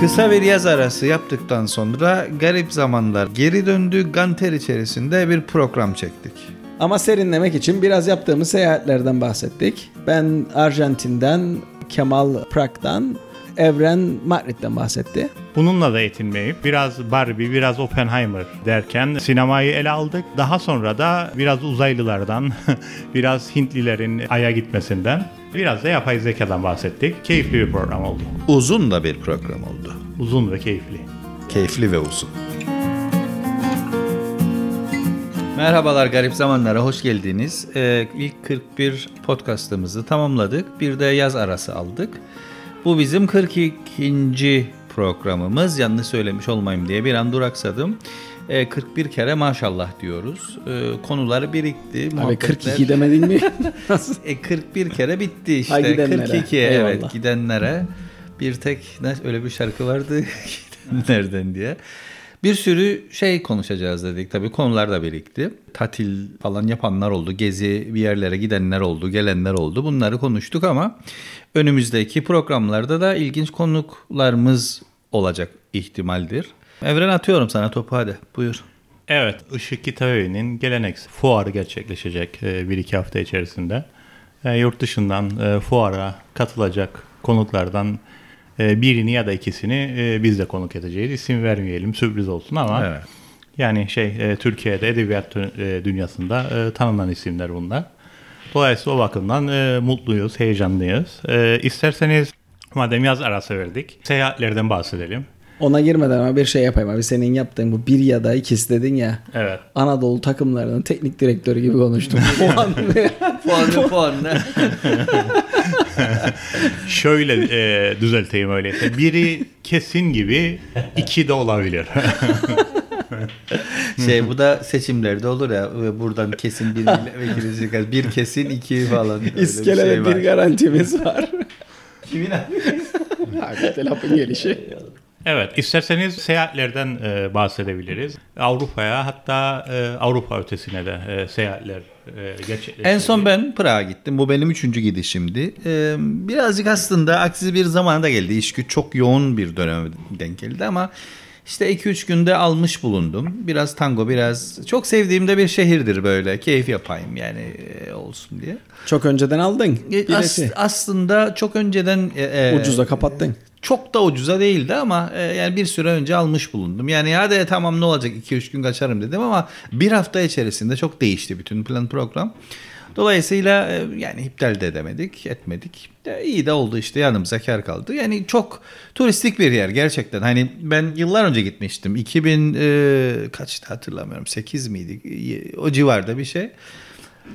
Kısa bir yaz arası yaptıktan sonra garip zamanlar geri döndü Ganter içerisinde bir program çektik. Ama serinlemek için biraz yaptığımız seyahatlerden bahsettik. Ben Arjantin'den, Kemal Prag'dan, Evren Madrid'den bahsetti. Bununla da yetinmeyip biraz Barbie, biraz Oppenheimer derken sinemayı ele aldık. Daha sonra da biraz uzaylılardan, biraz Hintlilerin Ay'a gitmesinden, biraz da yapay zekadan bahsettik. Keyifli bir program oldu. Uzun da bir program oldu. Uzun ve keyifli. Keyifli ve uzun. Merhabalar Garip Zamanlara hoş geldiniz. Ee, ilk 41 podcastımızı tamamladık. Bir de yaz arası aldık. Bu bizim 42. programımız. Yanlış söylemiş olmayayım diye bir an duraksadım. Ee, 41 kere maşallah diyoruz. Ee, konular birikti. Abi muhabbetler- 42 demedin mi? E 41 kere bitti işte. Ha, gidenlere. 42 Eyvallah. evet gidenlere. Bir tek öyle bir şarkı vardı gidenlerden diye. Bir sürü şey konuşacağız dedik. Tabii konular da birikti. Tatil falan yapanlar oldu. Gezi bir yerlere gidenler oldu. Gelenler oldu. Bunları konuştuk ama önümüzdeki programlarda da ilginç konuklarımız olacak ihtimaldir. Evren atıyorum sana topu hadi. Buyur. Evet, Işık Kitabevi'nin geleneksel fuarı gerçekleşecek e, bir iki hafta içerisinde. E, Yurt dışından e, fuara katılacak konuklardan birini ya da ikisini biz de konuk edeceğiz. İsim vermeyelim, sürpriz olsun ama Evet. yani şey Türkiye'de edebiyat dü- dünyasında tanınan isimler bunlar. Dolayısıyla o bakımdan mutluyuz, heyecanlıyız. İsterseniz madem yaz arası verdik, seyahatlerden bahsedelim. Ona girmeden ama bir şey yapayım abi. Senin yaptığın bu bir ya da ikisi dedin ya. Evet. Anadolu takımlarının teknik direktörü gibi konuştum. O an Puanlı puanlı. Şöyle e, düzelteyim öyleyse. Biri kesin gibi, iki de olabilir. Şey bu da seçimlerde olur ya ve buradan kesin bir milletvekili çıkar. Bir kesin iki falan. Öyle bir şey var. bir garantimiz var. Kimin Abi lafın gelişi. Evet, isterseniz seyahatlerden e, bahsedebiliriz. Avrupa'ya hatta e, Avrupa ötesine de e, seyahatler e, gerçekleştirildi. En son ben Prag'a gittim. Bu benim üçüncü gidişimdi. Ee, birazcık aslında aksi bir zamanda geldi. İş güç çok yoğun bir döneme denk geldi ama işte 2-3 günde almış bulundum. Biraz tango, biraz çok sevdiğim de bir şehirdir böyle. Keyif yapayım yani e, olsun diye. Çok önceden aldın. E, as- aslında çok önceden e, e, Ucuza kapattın. Çok da ucuza değildi ama e, yani bir süre önce almış bulundum. Yani hadi tamam ne olacak 2-3 gün kaçarım dedim ama bir hafta içerisinde çok değişti bütün plan program. Dolayısıyla e, yani iptal de edemedik, etmedik. E, iyi de oldu işte yanımıza kar kaldı. Yani çok turistik bir yer gerçekten. Hani ben yıllar önce gitmiştim. 2000 e, kaçtı hatırlamıyorum. 8 miydi? O civarda bir şey.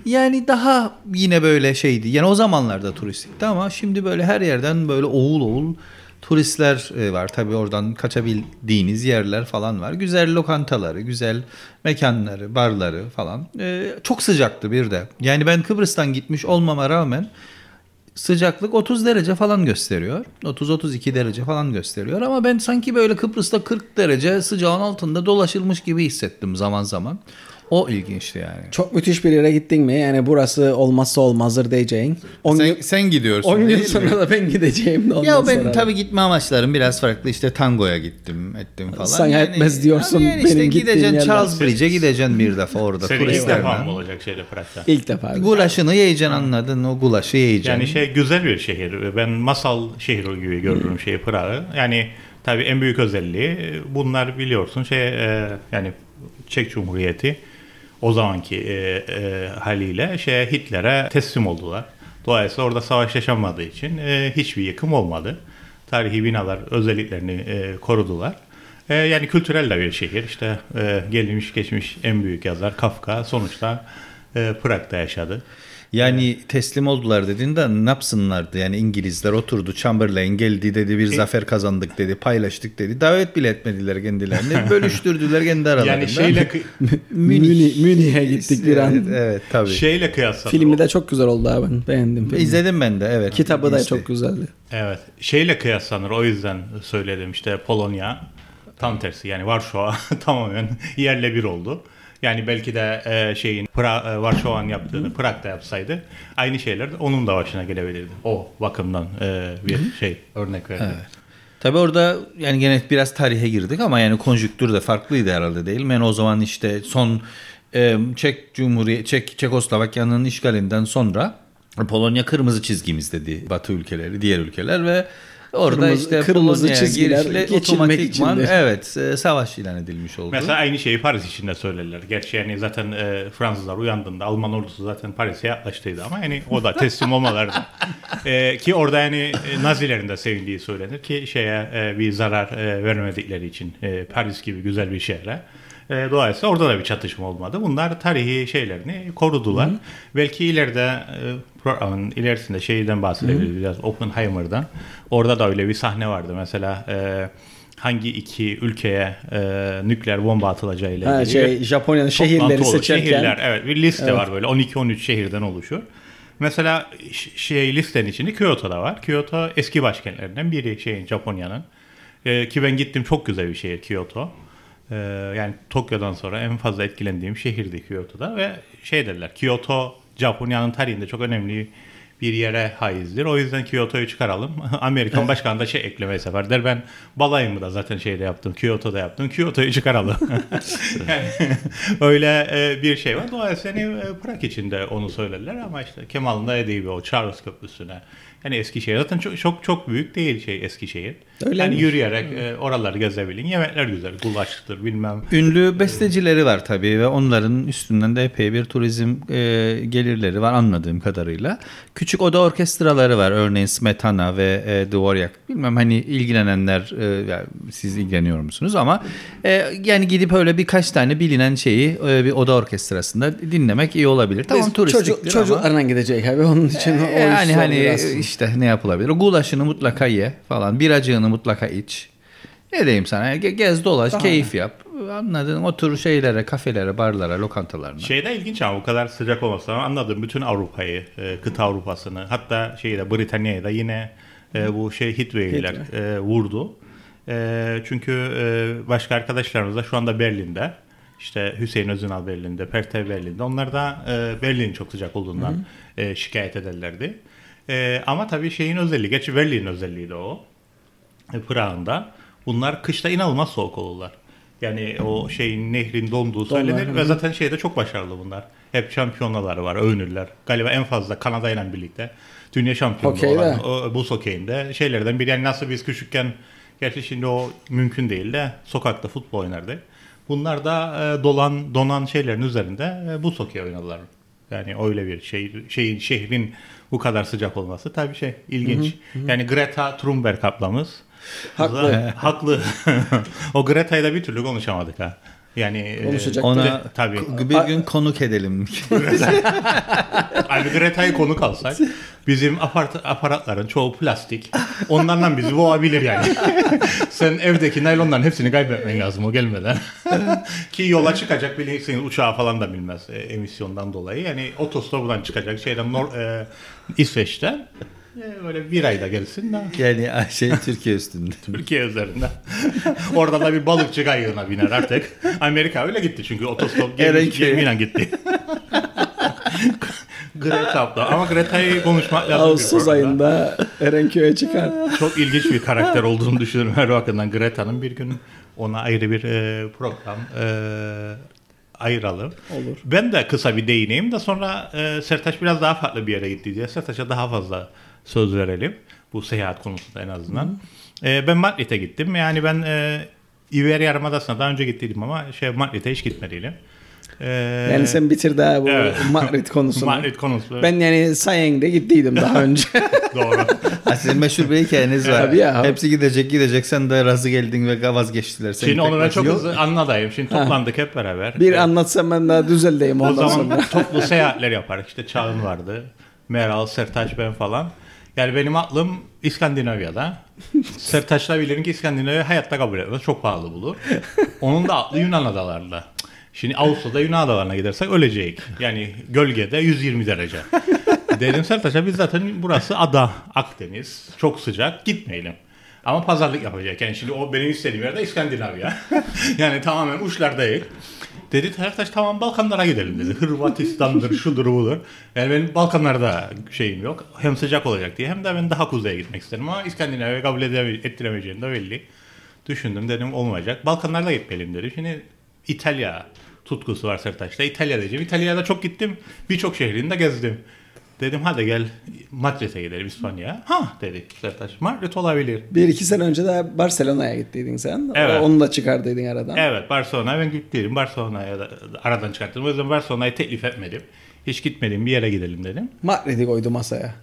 Yani daha yine böyle şeydi. Yani o zamanlarda turistikti ama şimdi böyle her yerden böyle oğul oğul turistler e, var. Tabii oradan kaçabildiğiniz yerler falan var. Güzel lokantaları, güzel mekanları, barları falan. E, çok sıcaktı bir de. Yani ben Kıbrıs'tan gitmiş olmama rağmen sıcaklık 30 derece falan gösteriyor. 30-32 derece falan gösteriyor ama ben sanki böyle Kıbrıs'ta 40 derece sıcağın altında dolaşılmış gibi hissettim zaman zaman. O ilginçti yani. Çok müthiş bir yere gittin mi? Yani burası olmazsa olmazdır diyeceğin. 10 gün, sen gidiyorsun 10 gün değil mi? sonra da ben gideceğim de ondan Ya ben sonra. tabii gitme amaçlarım biraz farklı. İşte tangoya gittim, ettim falan. Sana etmez diyorsun, yani işte benim gideceksin. Charles Bridge'e gideceksin bir defa orada Senin ilk defa mı olacak şeyde Prag'da? İlk defa. Gulaşını yiyeceksin anladın o gulaşı yiyeceksin. Yani şey güzel bir şehir. Ben masal şehri gibi görürüm şeyi Prag'ı. Yani tabii en büyük özelliği bunlar biliyorsun şey e, yani Çek Cumhuriyeti o zamanki e, e, haliyle şey Hitler'e teslim oldular. Dolayısıyla orada savaş yaşanmadığı için e, hiçbir yıkım olmadı. Tarihi binalar özelliklerini e, korudular. E, yani kültürel de bir şehir. İşte e, gelmiş geçmiş en büyük yazar Kafka sonuçta e, Prag'da yaşadı. Yani teslim oldular dediğinde ne yapsınlardı? Yani İngilizler oturdu Chamberlain geldi dedi bir zafer kazandık dedi paylaştık dedi. Davet bile etmediler kendilerini. Bölüştürdüler kendi aralarında. Yani şeyle Münih, Münih'e gittik bir Evet, an. evet tabii. şeyle kıyaslanır. Filmi de çok güzel oldu abi. Beğendim filmi. İzledim ben de evet. Kitabı da İşte. çok güzeldi. Evet. Şeyle kıyaslanır. O yüzden söyledim işte Polonya tam tersi yani Varşova tamamen yerle bir oldu. Yani belki de e, şeyin pra, e, Varşova'nın yaptığını Prag'da yapsaydı aynı şeyler de onun da başına gelebilirdi. O bakımdan e, bir şey örnek verdim. Tabii orada yani gene biraz tarihe girdik ama yani konjüktür de farklıydı herhalde değil mi? Yani o zaman işte son e, Çek Cumhuriyet Çek Çekoslovakya'nın işgalinden sonra Polonya kırmızı çizgimiz dedi Batı ülkeleri, diğer ülkeler ve orada Kırmızı- işte kırmızı çizgiler girişle geçilmek otomatikman evet e, savaş ilan edilmiş oldu. Mesela aynı şeyi Paris için de söylerler. Gerçi yani zaten e, Fransızlar uyandığında Alman ordusu zaten Paris'e yaklaştıydı ama yani o da teslim olmalardı. E, ki orada yani e, Nazilerin de sevindiği söylenir ki şeye e, bir zarar e, vermedikleri için e, Paris gibi güzel bir şehre. E, dolayısıyla orada da bir çatışma olmadı. Bunlar tarihi şeylerini korudular. Belki ileride e, programın ilerisinde şeyden bahsedebiliriz biraz Oppenheimer'dan. Orada da öyle bir sahne vardı. Mesela e, hangi iki ülkeye e, nükleer bomba atılacağıyla Ha, ilgili şey Japonya'nın şehirleri olur. seçerken Şehirler, evet bir liste Evet. var böyle 12-13 şehirden oluşur. Mesela şey listenin içinde Kyoto'da var. Kyoto eski başkentlerinden biri şeyin Japonya'nın. Ee, ki ben gittim çok güzel bir şehir Kyoto. Ee, yani Tokyo'dan sonra en fazla etkilendiğim şehirdi Kyoto'da ve şey derler Kyoto Japonya'nın tarihinde çok önemli bir yere haizdir. O yüzden Kyoto'yu çıkaralım. Amerikan başkanı da şey eklemeye sefer der. Ben balayımı da zaten şeyde yaptım. Kyoto'da yaptım. Kyoto'yu çıkaralım. yani öyle e, bir şey var. Dolayısıyla e, Prag için de onu söylerler ama işte Kemal'ın da dediği o Charles Köprüsü'ne yani Eskişehir zaten çok çok çok büyük değil şey Eskişehir. Öyle yani mi? yürüyerek e, oraları gezebilin. Yemekler güzel. Gulaştır bilmem. Ünlü bestecileri var tabii ve onların üstünden de epey bir turizm e, gelirleri var anladığım kadarıyla. Küçük oda orkestraları var örneğin Smetana ve e, Dvorak. Bilmem hani ilgilenenler e, yani siz ilgileniyor musunuz ama e, yani gidip öyle birkaç tane bilinen şeyi e, bir oda orkestrasında dinlemek iyi olabilir. Tamam Biz turistiktir çocuk, ama. çocuklarla gidecek abi onun için o E, yani iş hani biraz. işte ne yapılabilir? Gulaşını mutlaka ye falan. Biracığını mutlaka iç. Ne diyeyim sana? Ge- Gez dolaş, keyif yap. Anladın? Otur şeylere, kafelere, barlara, lokantalarına. Şeyde ilginç ama bu kadar sıcak olmasa ama anladım bütün Avrupa'yı, e, kıta Avrupa'sını hatta şeyi de Britanya'yı da yine e, bu şey heatwave'ler e, vurdu. E, çünkü e, başka arkadaşlarımız da şu anda Berlin'de. İşte Hüseyin Özünal Berlin'de, Pertev Berlin'de. Onlar da e, Berlin çok sıcak olduğundan e, şikayet ederlerdi. E, ama tabii şeyin özelliği, gerçi Berlin'in özelliği de o. E, Prag'ında. Bunlar kışta inanılmaz soğuk olurlar. Yani o şeyin nehrin donduğu söylenir hı. ve zaten şeyde çok başarılı bunlar. Hep şampiyonaları var, övünürler. Galiba en fazla Kanada ile birlikte dünya şampiyonu Hokeyde. olan o, buz hokeyinde şeylerden biri. Yani nasıl biz küçükken gerçi şimdi o mümkün değil de sokakta futbol oynardı. Bunlar da e, dolan donan şeylerin üzerinde e, buz hokey oynadılar. Yani öyle bir şey şeyin şehrin bu kadar sıcak olması tabii şey ilginç. Yani Greta Thunberg ablamız Haklı. Haklı. o Greta'yı da bir türlü konuşamadık ha. Yani e, Konuşacak Ona Gre- tabii. bir gün konuk edelim. Abi Greta'yı konuk alsak bizim apart aparatların çoğu plastik. Onlarla bizi boğabilir yani. Sen evdeki naylonların hepsini kaybetmen lazım o gelmeden. Ki yola çıkacak bilirsin uçağı falan da bilmez e, emisyondan dolayı. Yani otostopdan çıkacak şeyden Nor e, İsveç'ten böyle bir ayda gelsin de yani şey Türkiye üstünde. Türkiye üzerinde. Orada da bir balıkçı kayığına biner artık. Amerika öyle gitti çünkü otostop gemi, gemiyle gitti. Greta abla. Ama Greta'yı konuşmak lazım. Ağustos ayında Erenköy'e çıkar. Çok ilginç bir karakter olduğunu düşünüyorum her bakımdan. Greta'nın bir gün ona ayrı bir e, program e, ayıralım. Olur. Ben de kısa bir değineyim de sonra e, Sertaç biraz daha farklı bir yere gitti diye Sertaç'a daha fazla söz verelim. Bu seyahat konusunda en azından. E, ben Madrid'e gittim. Yani ben e, İber Yarımadası'na daha önce gittiydim ama şey Madrid'e hiç gitmediydim. E, Yani sen bitir daha bu Evet. Madrid konusunu. Madrid konusu. Ben yani Sayeng'de gittiydim daha önce. Doğru. Ha, sizin meşhur bir hikayeniz var. Tabii ya. Hepsi gidecek gidecek sen de razı geldin ve vazgeçtiler. Seni Şimdi tekrar- çok hızlı anlatayım. Şimdi toplandık hep beraber. bir E, anlatsam ben daha düzeldeyim O zaman sonra. toplu seyahatler yaparız. İşte Çağın vardı. Meral, Sertaç ben falan. Yani benim aklım İskandinavya'da. Sertaç'la bilirim ki İskandinavya hayatta kabul etmez. Çok pahalı bulur. Onun da aklı Yunan adalarında. Şimdi Ağustos'ta Yunan adalarına gidersek ölecek. Yani gölgede 120 derece. Dedim Sertaç'a biz zaten burası ada, Akdeniz. Çok sıcak gitmeyelim. Ama pazarlık yapacak. Yani şimdi o benim istediğim yerde İskandinavya. yani tamamen uçlardayız. Dedi Sertaç tamam Balkanlara gidelim dedi. Hırvatistan'dır, şudur budur. Yani benim Balkanlarda şeyim yok. Hem sıcak olacak diye hem de ben daha kuzeye gitmek isterim ama İskandinavya kabul ettiremeyeceğim de belli. Düşündüm dedim olmayacak. Balkanlarda gitmeliyim dedi. Şimdi İtalya tutkusu var Sertaç'ta. İtalya diyeceğim. İtalya'da çok gittim. Birçok şehrini de gezdim. Dedim hadi gel Madrid'e gidelim İspanya. Ha dedi Sertaç. Madrid olabilir. Bir iki sene önce de Barcelona'ya gittiydin sen. Evet. Onu da çıkardıydın aradan. Evet Barcelona'ya ben gittim. Barcelona'ya da aradan çıkarttım. O yüzden Barcelona'yı teklif etmedim. Hiç gitmedim bir yere gidelim dedim. Madrid'i koydu masaya.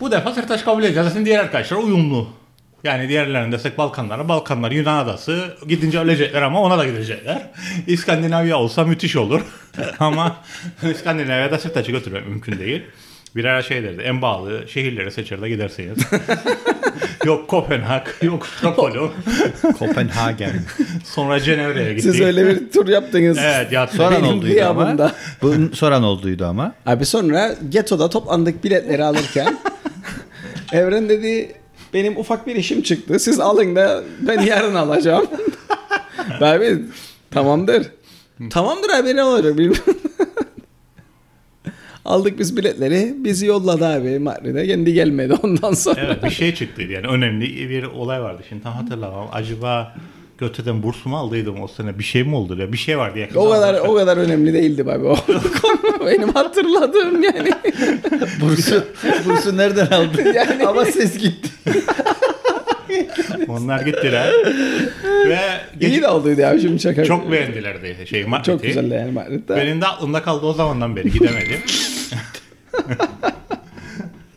Bu defa Sertaç kabul edeceğiz. Zaten diğer arkadaşlar uyumlu. Yani diğerlerine desek Balkanlara, Balkanlar Yunan adası gidince ölecekler ama ona da gidecekler. İskandinavya olsa müthiş olur. ama İskandinavya'da Sertaç'ı götürmek mümkün değil. Bir ara şey derdi, en bağlı şehirleri seçer de gidersiniz. yok Kopenhag, yok Stockholm. Kopenhagen. Sonra Cenevre'ye gittik. Siz öyle bir tur yaptınız. Evet ya Soran olduydu ama. gıyabımda. Bu soran olduydu ama. Abi sonra Geto'da toplandık biletleri alırken Evren dedi benim ufak bir işim çıktı. Siz alın da ben yarın alacağım. Ben abi tamamdır. Tamamdır abi ne olacak bilmiyorum. Aldık biz biletleri. Bizi yolladı abi Madrid'e. Kendi gelmedi ondan sonra. Evet bir şey çıktı yani önemli bir olay vardı. Şimdi tam hatırlamam. Acaba Göte'den burs mu aldıydım o sene? Bir şey mi oldu ya? Bir şey vardı yakında. O kadar o kadar önemli değildi abi o konu. Benim hatırladığım yani. Bursu, bursu nereden aldın? Yani- ama ses gitti. Onlar gittiler. Ve İyi geç- de olduydu ya şimdi şaka. çok beğendiler de şey Madrid'i. Çok güzeldi yani Madrid'de. Benim de aklımda kaldı o zamandan beri gidemedim.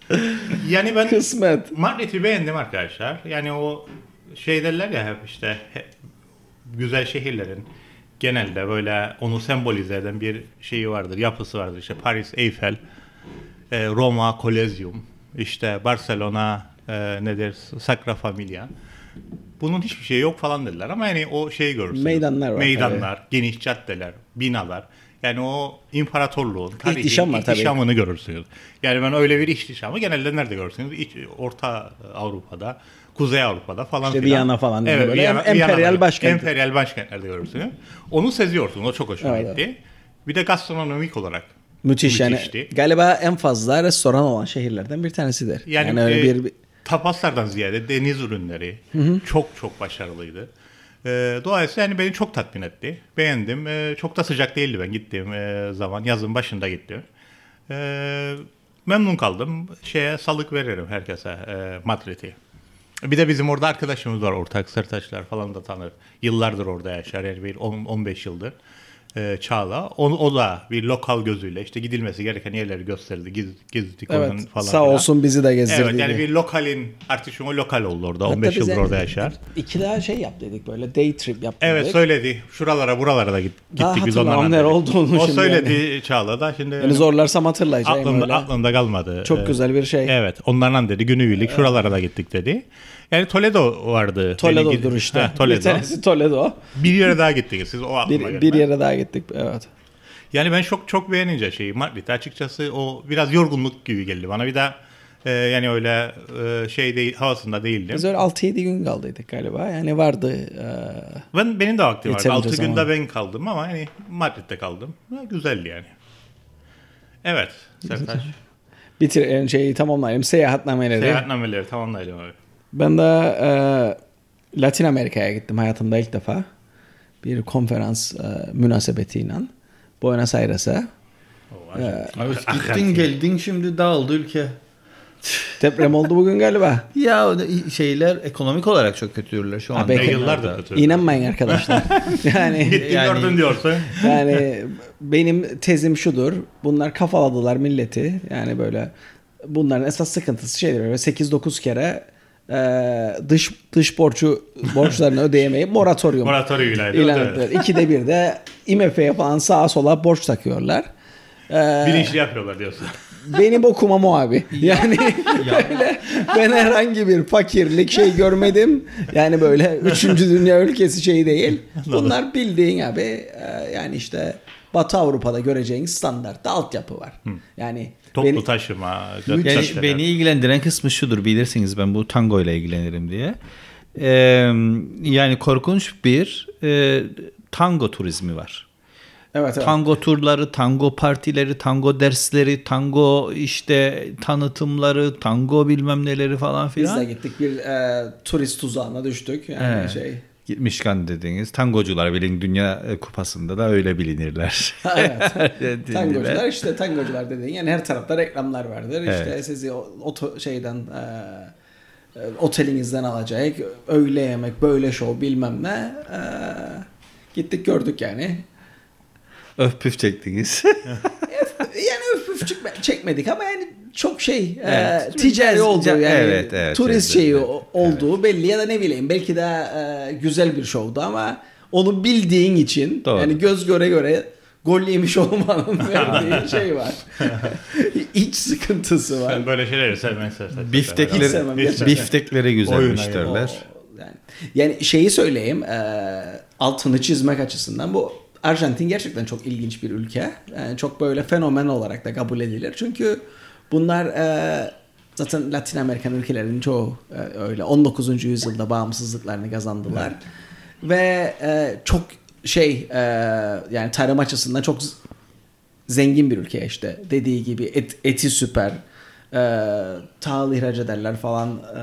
yani ben Kısmet. Madrid'i beğendim arkadaşlar. Yani o şey derler ya hep işte hep güzel şehirlerin genelde böyle onu sembolize eden bir şeyi vardır, yapısı vardır. İşte Paris, Eiffel, e, Roma, Kolezyum, işte Barcelona, e, nedir, Sacra Familia. Bunun hiçbir şeyi yok falan dediler ama yani o şeyi görürsünüz. Meydanlar var Meydanlar, geniş caddeler, binalar. Yani o imparatorluğun, tarihin İhtişam var tabii. ihtişamını görürsünüz. Yani ben öyle bir ihtişamı genelde nerede görürsünüz? İç, Orta Avrupa'da, Kuzey Avrupa'da falan İşte filan. Viyana falan Evet, böyle Viyana, emperyal Viyana'da- başkent. Emperyal başkentlerde görürsünüz. Onu seziyorsunuz. O çok hoşuma Evet, gitti. Bir de gastronomik olarak Müthiş yani. Müthişti. Galiba en fazla restoran olan şehirlerden bir tanesidir. Yani, Yani, öyle e, bir, bir tapaslardan ziyade deniz ürünleri çok çok başarılıydı. E, dolayısıyla yani beni çok tatmin etti. Beğendim. E, çok da sıcak değildi ben gittiğim e, zaman. Yazın başında gittim. E, memnun kaldım. Şeye salık veririm herkese e, Madrid'i. Bir de bizim orada arkadaşımız var ortak Sertaçlar falan da tanır. Yıllardır orada yaşar yani bir 10 15 yıldır. E, Çağla. O, o da bir lokal gözüyle işte gidilmesi gereken yerleri gösterdi. Giz, gezdik evet, onun falan. sağ olsun bizi de gezdirdi. Evet yani bir lokalin artık şu an lokal oldu orada. Hatta 15 biz yıldır yani orada yaşar. İki daha şey yaptıydık böyle day trip yaptık. Evet söyledi. Şuralara buralara da git, Daha gittik biz nere dedik. olduğunu O şimdi söyledi Çağla da şimdi Yani zorlarsam hatırlayacağım aklımda, öyle. aklımda kalmadı. Çok Ee, güzel bir şey. Evet onlarla dedi günübirlik şuralara da gittik dedi. Yani Toledo vardı. Toledo'dur Dedi, işte. Ha, Bir Toledo. tanesi Toledo. Bir yere daha gittik siz o Bir, gelmedi. bir yere daha gittik. Evet. Yani ben çok çok beğenince şeyi Madrid'de açıkçası o biraz yorgunluk gibi geldi bana. Bir de e, yani öyle e, şey değil havasında değildim. Biz öyle 6-7 gün kaldıydık galiba. Yani vardı. e, Ben benim de vaktim vardı. Yeterince 6 zaman. günde ben kaldım ama hani Madrid'de kaldım. Güzeldi yani. Evet. Sertaç. bitir yani şeyi tamamlayalım. Seyahatnameleri. Seyahatnameleri tamamlayalım abi. Ben de e, Latin Amerika'ya gittim hayatımda ilk defa. Bir konferans e, münasebetiyle. Buenos Aires'e. Oo, Ee. Gittin geldin şimdi dağıldı ülke. Deprem oldu bugün galiba. Ya şeyler ekonomik olarak çok kötüdürler şu anda. E, yıllardır kötü. İnanmayın arkadaşlar. yani Gittin Yani- gördün diyorsun. yani benim tezim şudur. Bunlar kafaladılar milleti. Yani böyle bunların esas sıkıntısı şeydir. Böyle 8-9 kere e, dış dış borcu borçlarını ödeyemeyip moratorium Moratorium'la ilan evet. ettiler. İkide bir de IMF'ye falan sağa sola borç takıyorlar. Ee, Bilinçli yapıyorlar diyorsun. benim okumam o abi. Yani böyle ben herhangi bir fakirlik şey görmedim. Yani böyle üçüncü dünya ülkesi şey değil. Bunlar bildiğin abi e, yani işte Batı Avrupa'da göreceğin standart altyapı var. Yani Toplu beni- taşıma. Yani beni ilgilendiren kısmı şudur bilirsiniz ben bu tango ile ilgilenirim diye. Ee, yani korkunç bir e, tango turizmi var. Evet, evet. Tango turları, tango partileri, tango dersleri, tango işte tanıtımları, tango bilmem neleri falan Biz filan. de gittik bir e, turist tuzağına düştük. Yani Evet. şey. Gitmişken dediğiniz tangocular bilin dünya kupasında da öyle bilinirler. evet. tangocular işte tangocular dediğin yani her tarafta reklamlar vardır. İşte Evet. sizi o, oto, şeyden e, e, otelinizden alacak öyle yemek böyle show bilmem ne E, gittik gördük yani. Öf püf çektiniz. yani öf çekme- çekmedik ama yani çok şey Evet. e, ticari olduğu yani Evet, evet, turist evet, şeyi evet. olduğu belli ya da ne bileyim belki de e, güzel bir şovdu ama onu bildiğin için Doğru. yani göz göre göre gol yemiş olmanın verdiği şey var. İç sıkıntısı var. Ben böyle şeyleri. Hiç Biftekleri, biftekleri güzelmiş derler. Yani, yani şeyi söyleyeyim e, altını çizmek açısından bu Arjantin gerçekten çok ilginç bir ülke. Yani çok böyle fenomen olarak da kabul edilir. Çünkü bunlar e, zaten Latin Amerikan ülkelerinin çoğu e, öyle 19. yüzyılda bağımsızlıklarını kazandılar. Ve e, çok şey e, yani tarım açısından çok zengin bir ülke işte. Dediği gibi et, eti süper. E, tahıl ihraç ederler falan. E,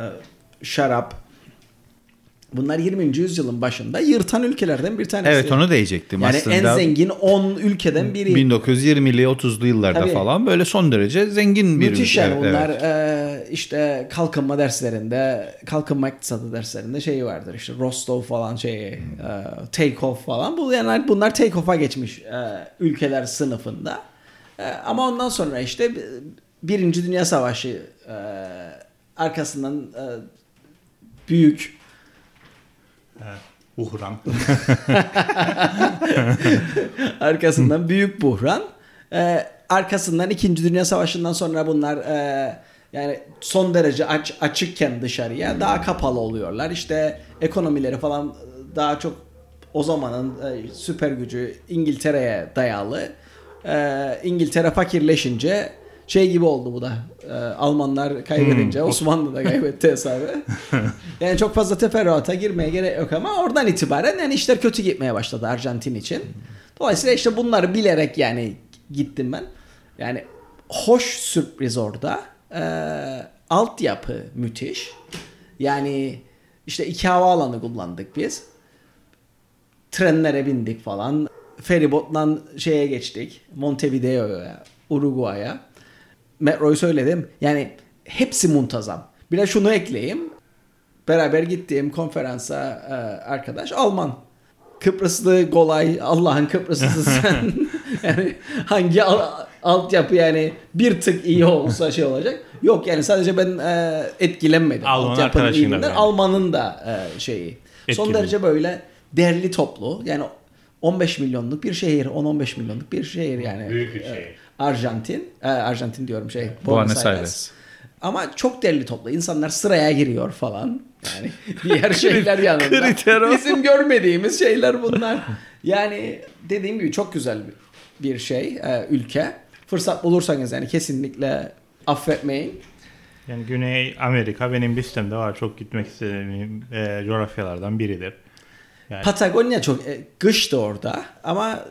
şarap. Bunlar 20. yüzyılın başında yırtan ülkelerden bir tanesi. Evet onu diyecektim Yani aslında. en zengin 10 ülkeden biri. 1920'li 30'lu yıllarda Tabii. falan böyle son derece zengin bir Müthiş ülke. yani Evet, bunlar evet. e, işte kalkınma derslerinde, kalkınma iktisadı derslerinde şeyi vardır işte Rostov falan şeyi, e, take off falan. Bu yani bunlar take off'a geçmiş e, ülkeler sınıfında. E, ama ondan sonra işte Birinci Dünya Savaşı e, arkasından e, büyük Buhran. arkasından büyük buhran. Ee, arkasından 2. Dünya Savaşı'ndan sonra bunlar e, yani son derece aç, açıkken dışarıya daha kapalı oluyorlar. İşte ekonomileri falan daha çok o zamanın e, süper gücü İngiltere'ye dayalı. Ee, İngiltere fakirleşince şey gibi oldu bu da. Ee, Almanlar kaybedince Osmanlı da kaybetti hesabı. yani çok fazla teferruata girmeye gerek yok ama oradan itibaren yani işler kötü gitmeye başladı Arjantin için. Dolayısıyla işte bunları bilerek yani gittim ben. Yani hoş sürpriz orada. Ee, altyapı müthiş. Yani işte iki havaalanı kullandık biz. Trenlere bindik falan. Feribotla şeye geçtik. Montevideo'ya, Uruguay'a. Metroyu söyledim. Yani hepsi muntazam. Bir de şunu ekleyeyim. Beraber gittiğim konferansa e, arkadaş Alman. Kıbrıslı kolay Allah'ın Kıbrıslısı sen. yani hangi al- altyapı yani bir tık iyi olsa şey olacak. Yok yani sadece ben e, etkilenmedim. Alman Altyapının arkadaşın da iyiliğinden. yani. Alman'ın da e, şeyi. Son Etkili. derece böyle derli toplu. Yani 15 milyonluk bir şehir, 10-15 milyonluk bir şehir yani. Büyük bir şehir. Arjantin, e, Arjantin diyorum şey. Buenos Aires. Ama çok derli toplu. İnsanlar sıraya giriyor falan. Yani diğer şeyler yanında. kriter. Bizim görmediğimiz şeyler bunlar. Yani dediğim gibi çok güzel bir şey, e, ülke. Fırsat bulursanız yani kesinlikle affetmeyin. Yani Güney Amerika benim listemde var. Çok gitmek istediğim e, coğrafyalardan biridir. Yani Patagonya çok e, kıştı orada ama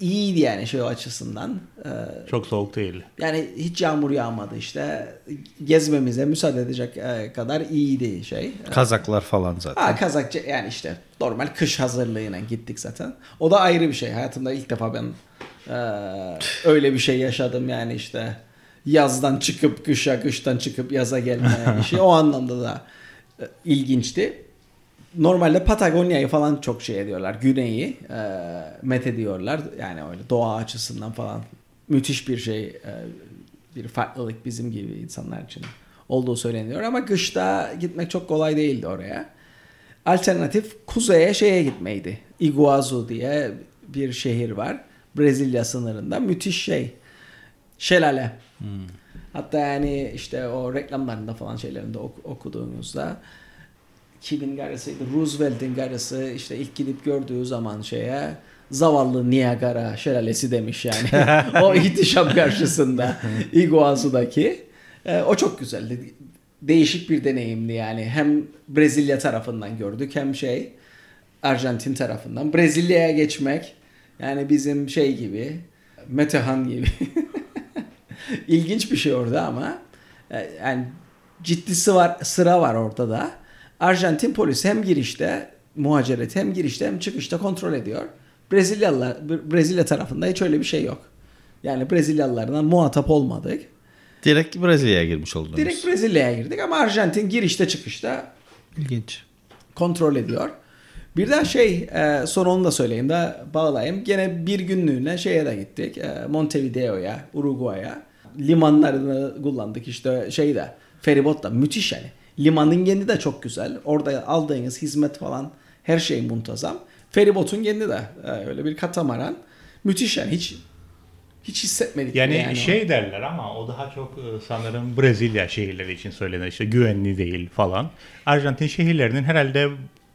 iyiydi yani şey açısından. E, çok soğuk değil. yani hiç yağmur yağmadı işte. Gezmemize müsaade edecek e, kadar iyiydi şey. Kazaklar falan zaten. Ha Kazakça yani işte normal kış hazırlığıyla gittik zaten. O da ayrı bir şey. Hayatımda ilk defa ben e, öyle bir şey yaşadım yani işte yazdan çıkıp kışa, kıştan çıkıp yaza gelme işi o anlamda da e, ilginçti. Normalde Patagonya'yı falan çok şey ediyorlar. Güneyi e, met ediyorlar. Yani öyle doğa açısından falan müthiş bir şey. e, bir farklılık bizim gibi insanlar için olduğu söyleniyor. Ama kışta gitmek çok kolay değildi oraya. Alternatif kuzeye şeye gitmeydi. Iguazu diye bir şehir var. Brezilya sınırında. Müthiş şey. Şelale. Hatta yani işte o reklamlarında falan şeylerinde ok- okuduğunuzda kimin karısıydı? Roosevelt'in karısı işte ilk gidip gördüğü zaman şeye zavallı Niagara şelalesi demiş yani. o ihtişam karşısında Iguazu'daki. Ee, o çok güzeldi. Değişik bir deneyimdi yani. Hem Brezilya tarafından gördük hem şey Arjantin tarafından. Brezilya'ya geçmek Yani bizim şey gibi Metehan gibi. İlginç bir şey orada ama e, yani ciddisi var sıra var ortada. Arjantin polisi hem girişte muhacireti hem girişte hem çıkışta kontrol ediyor. Brezilyalılar Brezilya tarafında hiç öyle bir şey yok. Yani Brezilyalılardan muhatap olmadık. Direkt Brezilya'ya girmiş oldunuz. Direkt Brezilya'ya girdik ama Arjantin girişte çıkışta İlginç. kontrol ediyor. Bir de şey e, son onu da söyleyeyim de bağlayayım. Gene bir günlüğüne şeye de gittik. E, Montevideo'ya, Uruguay'a. Limanlarını kullandık işte şeyde. Feribotla müthiş yani. Limanın kendi de çok güzel. Orada aldığınız hizmet falan her şey muntazam. Feribotun kendi de e, öyle bir katamaran. Müthiş yani hiç hiç hissetmedik. Yani, yani şey derler ama o daha çok e, sanırım Brezilya şehirleri için söylenir. İşte güvenli değil falan. Arjantin şehirlerinin herhalde